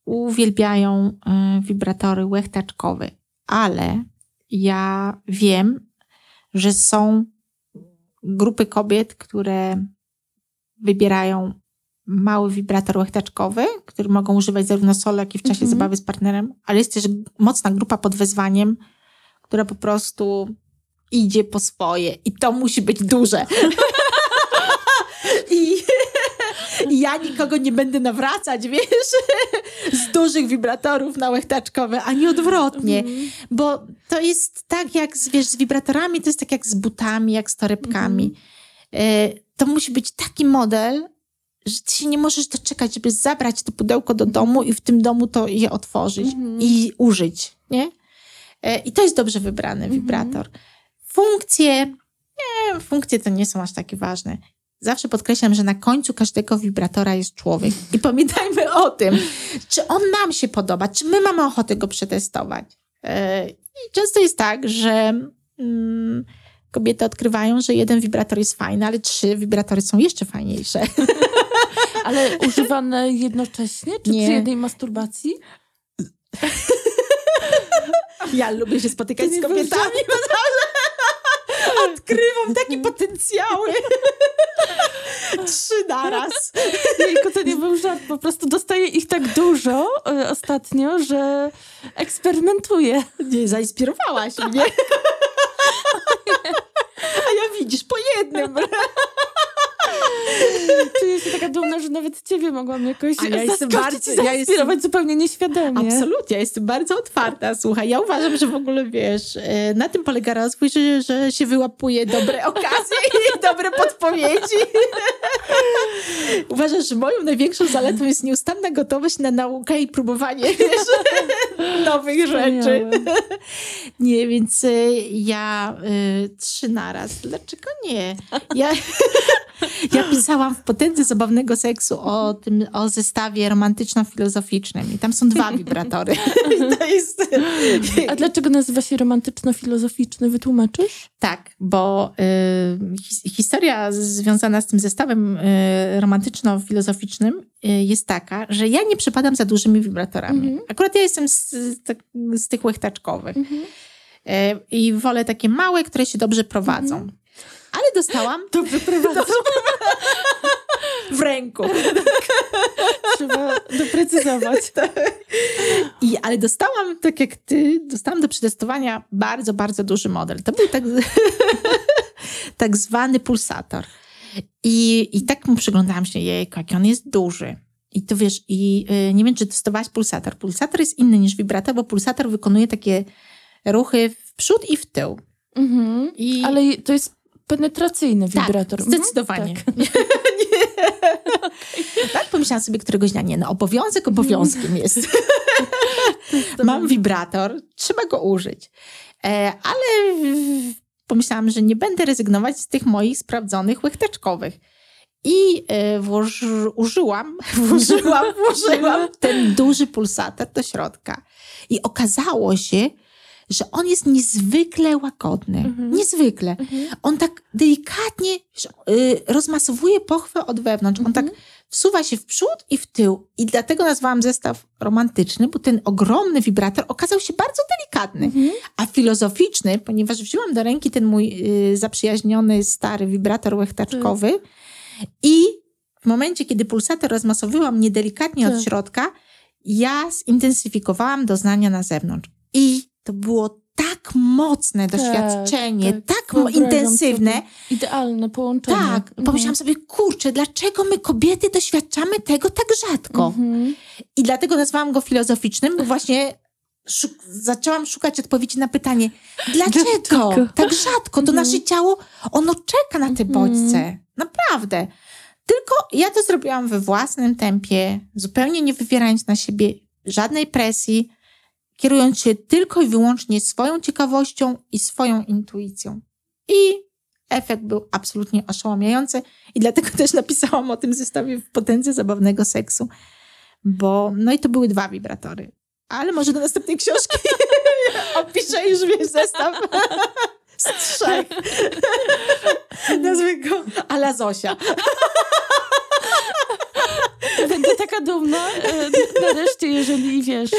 Speaker 2: uwielbiają wibratory łechtaczkowe, ale ja wiem, że są grupy kobiet, które wybierają mały wibrator łechtaczkowy, który mogą używać zarówno solo, jak i w czasie
Speaker 1: Mhm.
Speaker 2: zabawy z partnerem, ale jest też mocna grupa pod wezwaniem, która po prostu idzie po swoje i to musi być duże. I, I ja nikogo nie będę nawracać, wiesz, z dużych wibratorów na łechtaczkowe, ani odwrotnie.
Speaker 1: Mhm.
Speaker 2: Bo to jest tak jak z, wiesz, z wibratorami, to jest tak jak z butami, jak z torebkami. E, To musi być taki model, że ty się nie możesz doczekać, żeby zabrać to pudełko do domu i w tym domu to je otworzyć
Speaker 1: Mhm.
Speaker 2: i użyć, nie? E, I to jest dobrze wybrany
Speaker 1: Mhm.
Speaker 2: wibrator. Funkcje, nie, funkcje to nie są aż takie ważne. Zawsze podkreślam, że na końcu każdego wibratora jest człowiek. I pamiętajmy o tym, czy on nam się podoba, czy my mamy ochotę go przetestować. E, I często jest tak, że mm, kobiety odkrywają, że jeden wibrator jest fajny, ale trzy wibratory są jeszcze fajniejsze.
Speaker 1: Ale używane jednocześnie, czy
Speaker 2: Nie.
Speaker 1: przy jednej masturbacji?
Speaker 2: Ja lubię się spotykać z kobietami, odkrywam takie potencjały. Trzy naraz.
Speaker 1: Jejku, to nie był żart, po prostu dostaję ich tak dużo e, ostatnio, że eksperymentuję.
Speaker 2: Nie, zainspirowałaś mnie. A ja widzisz, po jednym.
Speaker 1: Czuję się taka dumna, że nawet ciebie mogłam jakoś
Speaker 2: A ja jestem bardzo- ja jestem-
Speaker 1: zupełnie nieświadomie.
Speaker 2: Absolutnie, ja jestem bardzo otwarta. Słuchaj, ja uważam, że w ogóle wiesz, e, na tym polega rozwój, że, że się wyłapuje dobre okazje i dobre podpowiedzi. Uważam, że moją największą zaletą jest nieustanna gotowość na naukę i próbowanie wiesz, nowych rzeczy. Nie, więc y, ja y, trzy naraz. Dlaczego nie? Ja, ja pisałam w potędze zabawnego seksu o tym, o zestawie romantyczno-filozoficznym i tam są dwa wibratory. Jest...
Speaker 1: A dlaczego nazywa się romantyczno-filozoficzny? Wytłumaczysz?
Speaker 2: Tak, bo y, his, historia związana z tym zestawem y, romantyczno-filozoficznym y, jest taka, że ja nie przypadam za dużymi wibratorami.
Speaker 1: Mhm.
Speaker 2: Akurat ja jestem z, z, tak- tych łechtaczkowych.
Speaker 1: Mhm.
Speaker 2: E, I wolę takie małe, które się dobrze prowadzą. Ale dostałam
Speaker 1: Dobrze prowadzę.
Speaker 2: w ręku.
Speaker 1: Trzeba doprecyzować.
Speaker 2: I, ale dostałam, tak jak ty, dostałam do przetestowania bardzo, bardzo duży model. To był tak, tak zwany pulsator. I, I tak mu przyglądałam się, jej, jaki on jest duży. I to wiesz, i y, nie wiem, czy testowałaś pulsator. Pulsator jest inny niż wibrator, bo pulsator wykonuje takie ruchy w przód i w tył.
Speaker 1: Mhm.
Speaker 2: I...
Speaker 1: Ale to jest penetracyjny
Speaker 2: Tak,
Speaker 1: wibrator.
Speaker 2: zdecydowanie.
Speaker 1: Mhm,
Speaker 2: Nie. tak pomyślałam sobie któregoś dnia, nie, no obowiązek obowiązkiem jest. Mam wibrator, trzeba go użyć. E, ale pomyślałam, że nie będę rezygnować z tych moich sprawdzonych łechteczkowych. I e, włoży, użyłam, włożyłam, włożyłam ten duży pulsator do środka. I okazało się, że on jest niezwykle łagodny.
Speaker 1: Mhm.
Speaker 2: Niezwykle.
Speaker 1: Mhm.
Speaker 2: On tak delikatnie y, rozmasowuje pochwę od wewnątrz. On
Speaker 1: Mhm.
Speaker 2: tak wsuwa się w przód i w tył. I dlatego nazwałam zestaw romantyczny, bo ten ogromny wibrator okazał się bardzo delikatny.
Speaker 1: Mhm.
Speaker 2: A filozoficzny, ponieważ wzięłam do ręki ten mój y, zaprzyjaźniony, stary wibrator łechtaczkowy i w momencie, kiedy pulsator rozmasowywałam mnie delikatnie
Speaker 1: Tak.
Speaker 2: od środka, ja zintensyfikowałam doznania na zewnątrz. I to było tak mocne doświadczenie, tak,
Speaker 1: tak. Wyobrażam
Speaker 2: intensywne.
Speaker 1: Idealne połączenie.
Speaker 2: Tak,
Speaker 1: Mhm.
Speaker 2: pomyślałam sobie, kurczę, dlaczego my kobiety doświadczamy tego tak rzadko?
Speaker 1: Mhm.
Speaker 2: I dlatego nazwałam go filozoficznym, bo właśnie szuk- zaczęłam szukać odpowiedzi na pytanie, dlaczego
Speaker 1: Dlaczego?
Speaker 2: tak rzadko to
Speaker 1: Mhm.
Speaker 2: nasze ciało, ono czeka na te
Speaker 1: Mhm.
Speaker 2: bodźce. Naprawdę. Tylko ja to zrobiłam we własnym tempie, zupełnie nie wywierając na siebie żadnej presji, kierując się tylko i wyłącznie swoją ciekawością i swoją intuicją. I efekt był absolutnie oszałamiający i dlatego też napisałam o tym zestawie w potędze zabawnego seksu, bo no i to były dwa wibratory. Ale może do następnej książki opiszę już wiesz zestaw z trzech. Nazwę go Ala Zosia.
Speaker 1: Będę taka dumna e, nareszcie, jeżeli wiesz,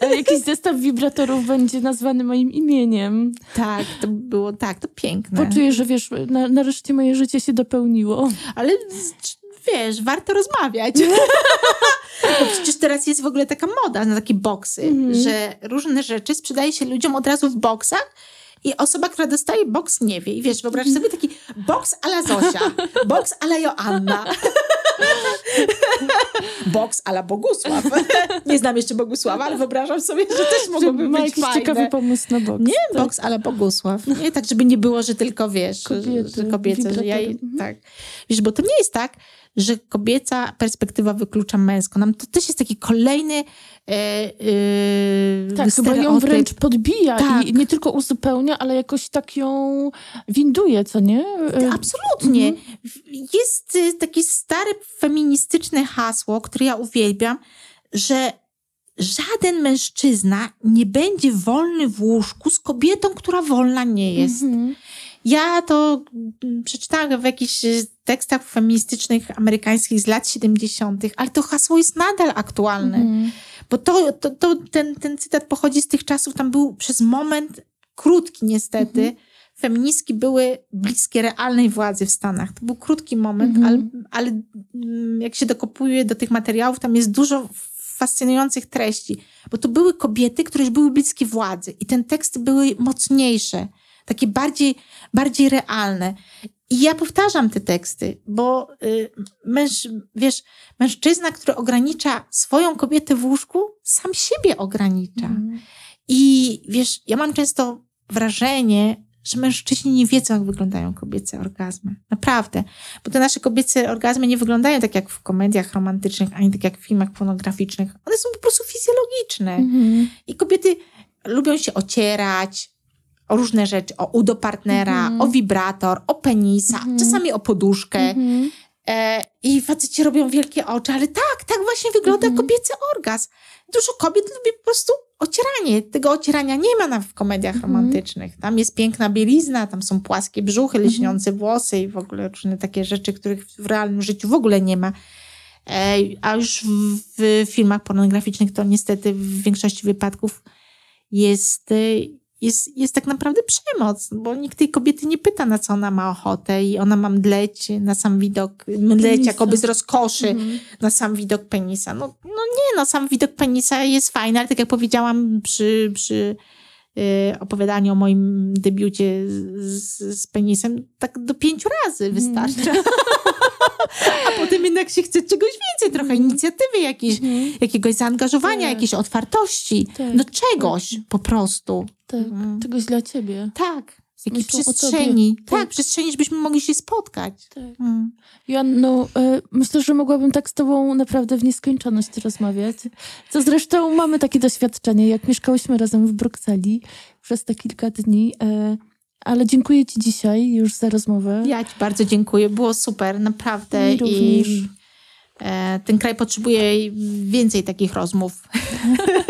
Speaker 1: e, jakiś zestaw wibratorów będzie nazwany moim imieniem.
Speaker 2: Tak, to było tak, to piękne.
Speaker 1: Poczuję, że wiesz, na, nareszcie moje życie się dopełniło.
Speaker 2: Ale wiesz, warto rozmawiać. Bo przecież teraz jest w ogóle taka moda na takie boksy,
Speaker 1: Mhm.
Speaker 2: że różne rzeczy sprzedaje się ludziom od razu w boksach i osoba, która dostaje boks nie wie. I wiesz, wyobraź sobie taki boks ala Zosia, boks ala Joanna, boks ala Bogusław. Nie znam jeszcze Bogusława, ale wyobrażam sobie, że też mogłoby być
Speaker 1: jakiś
Speaker 2: fajne.
Speaker 1: ciekawy pomysł na boks.
Speaker 2: Nie,
Speaker 1: tak.
Speaker 2: boks ale Bogusław. Nie, tak, żeby nie było, że tylko wiesz,
Speaker 1: Kobiety,
Speaker 2: że kobiece, że ja.
Speaker 1: Mhm.
Speaker 2: tak. Wiesz, bo to nie jest tak, że kobieca perspektywa wyklucza męską. Nam to też jest taki kolejny e, e,
Speaker 1: Tak, chyba ją wręcz podbija
Speaker 2: Tak.
Speaker 1: i nie tylko uzupełnia, ale jakoś tak ją winduje, co nie? E,
Speaker 2: Absolutnie.
Speaker 1: Mhm.
Speaker 2: Jest y, takie stare feministyczne hasło, które ja uwielbiam, że żaden mężczyzna nie będzie wolny w łóżku z kobietą, która wolna nie jest.
Speaker 1: Mhm.
Speaker 2: Ja to mm, przeczytałam w jakichś y, tekstach feministycznych amerykańskich z lat 70., ale to hasło jest nadal aktualne.
Speaker 1: Mhm.
Speaker 2: Bo to, to, to ten, ten cytat pochodzi z tych czasów, tam był przez moment krótki niestety.
Speaker 1: Mhm.
Speaker 2: Feministki były bliskie realnej władzy w Stanach. To był krótki moment,
Speaker 1: Mhm.
Speaker 2: ale, ale mm, jak się dokopuje do tych materiałów, tam jest dużo fascynujących treści. Bo to były kobiety, które już były bliskie władzy i te teksty były mocniejsze, takie bardziej, bardziej realne. I ja powtarzam te teksty, bo y, męż, wiesz, mężczyzna, który ogranicza swoją kobietę w łóżku, sam siebie ogranicza.
Speaker 1: Mhm.
Speaker 2: I wiesz, ja mam często wrażenie, że mężczyźni nie wiedzą, jak wyglądają kobiece orgazmy. Naprawdę. Bo te nasze kobiece orgazmy nie wyglądają tak jak w komediach romantycznych, ani tak jak w filmach pornograficznych. One są po prostu fizjologiczne.
Speaker 1: Mhm.
Speaker 2: I kobiety lubią się ocierać o różne rzeczy, o udo partnera,
Speaker 1: Mhm.
Speaker 2: o wibrator, o penisa,
Speaker 1: Mhm.
Speaker 2: czasami o poduszkę.
Speaker 1: Mhm.
Speaker 2: E, I faceci robią wielkie oczy, ale tak, tak właśnie wygląda
Speaker 1: Mhm.
Speaker 2: kobiecy orgazm. Dużo kobiet lubi po prostu ocieranie. Tego ocierania nie ma w komediach
Speaker 1: Mhm.
Speaker 2: romantycznych. Tam jest piękna bielizna, tam są płaskie brzuchy,
Speaker 1: Mhm.
Speaker 2: lśniące włosy i w ogóle różne takie rzeczy, których w realnym życiu w ogóle nie ma. E, a już w, w filmach pornograficznych to niestety w większości wypadków jest, e, jest, jest tak naprawdę przemoc, bo nikt tej kobiety nie pyta, na co ona ma ochotę i ona ma mdleć na sam widok, mdleć
Speaker 1: Penisa.
Speaker 2: jakoby z rozkoszy
Speaker 1: Mhm.
Speaker 2: na sam widok penisa. No, no nie, no sam widok penisa jest fajny, ale tak jak powiedziałam przy, przy y, opowiadaniu o moim debiucie z, z penisem, tak do pięciu razy wystarczy. A potem jednak się chce czegoś więcej, trochę inicjatywy jakiejś,
Speaker 1: Mhm.
Speaker 2: jakiegoś zaangażowania,
Speaker 1: Tak.
Speaker 2: jakiejś otwartości,
Speaker 1: Tak,
Speaker 2: no czegoś po prostu.
Speaker 1: Tak,
Speaker 2: Mhm.
Speaker 1: czegoś dla ciebie.
Speaker 2: Tak, jakiejś
Speaker 1: tobie.
Speaker 2: przestrzeni. Tak,
Speaker 1: Tak.
Speaker 2: przestrzeni, żebyśmy mogli się spotkać.
Speaker 1: Tak.
Speaker 2: Mm.
Speaker 1: Joanno, e, myślę, że mogłabym tak z tobą naprawdę w nieskończoność rozmawiać. Co zresztą mamy takie doświadczenie, jak mieszkałyśmy razem w Brukseli przez te kilka dni. Ale dziękuję ci dzisiaj już za rozmowę.
Speaker 2: Ja ci bardzo dziękuję, było super, naprawdę.
Speaker 1: Mi również.
Speaker 2: I e, ten kraj potrzebuje więcej takich rozmów.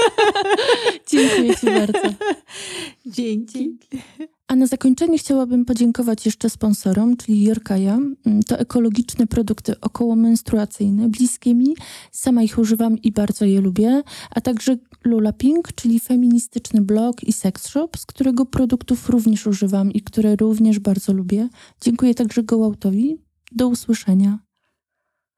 Speaker 1: Dziękuję ci bardzo.
Speaker 2: Dzięki.
Speaker 1: A na zakończenie chciałabym podziękować jeszcze sponsorom, czyli Jorkaja. Mm, To ekologiczne produkty okołomenstruacyjne, bliskie mi. Sama ich używam i bardzo je lubię. A także Lula Pink, czyli feministyczny blog i sex shop, z którego produktów również używam i które również bardzo lubię. Dziękuję także Gołautowi. Do usłyszenia.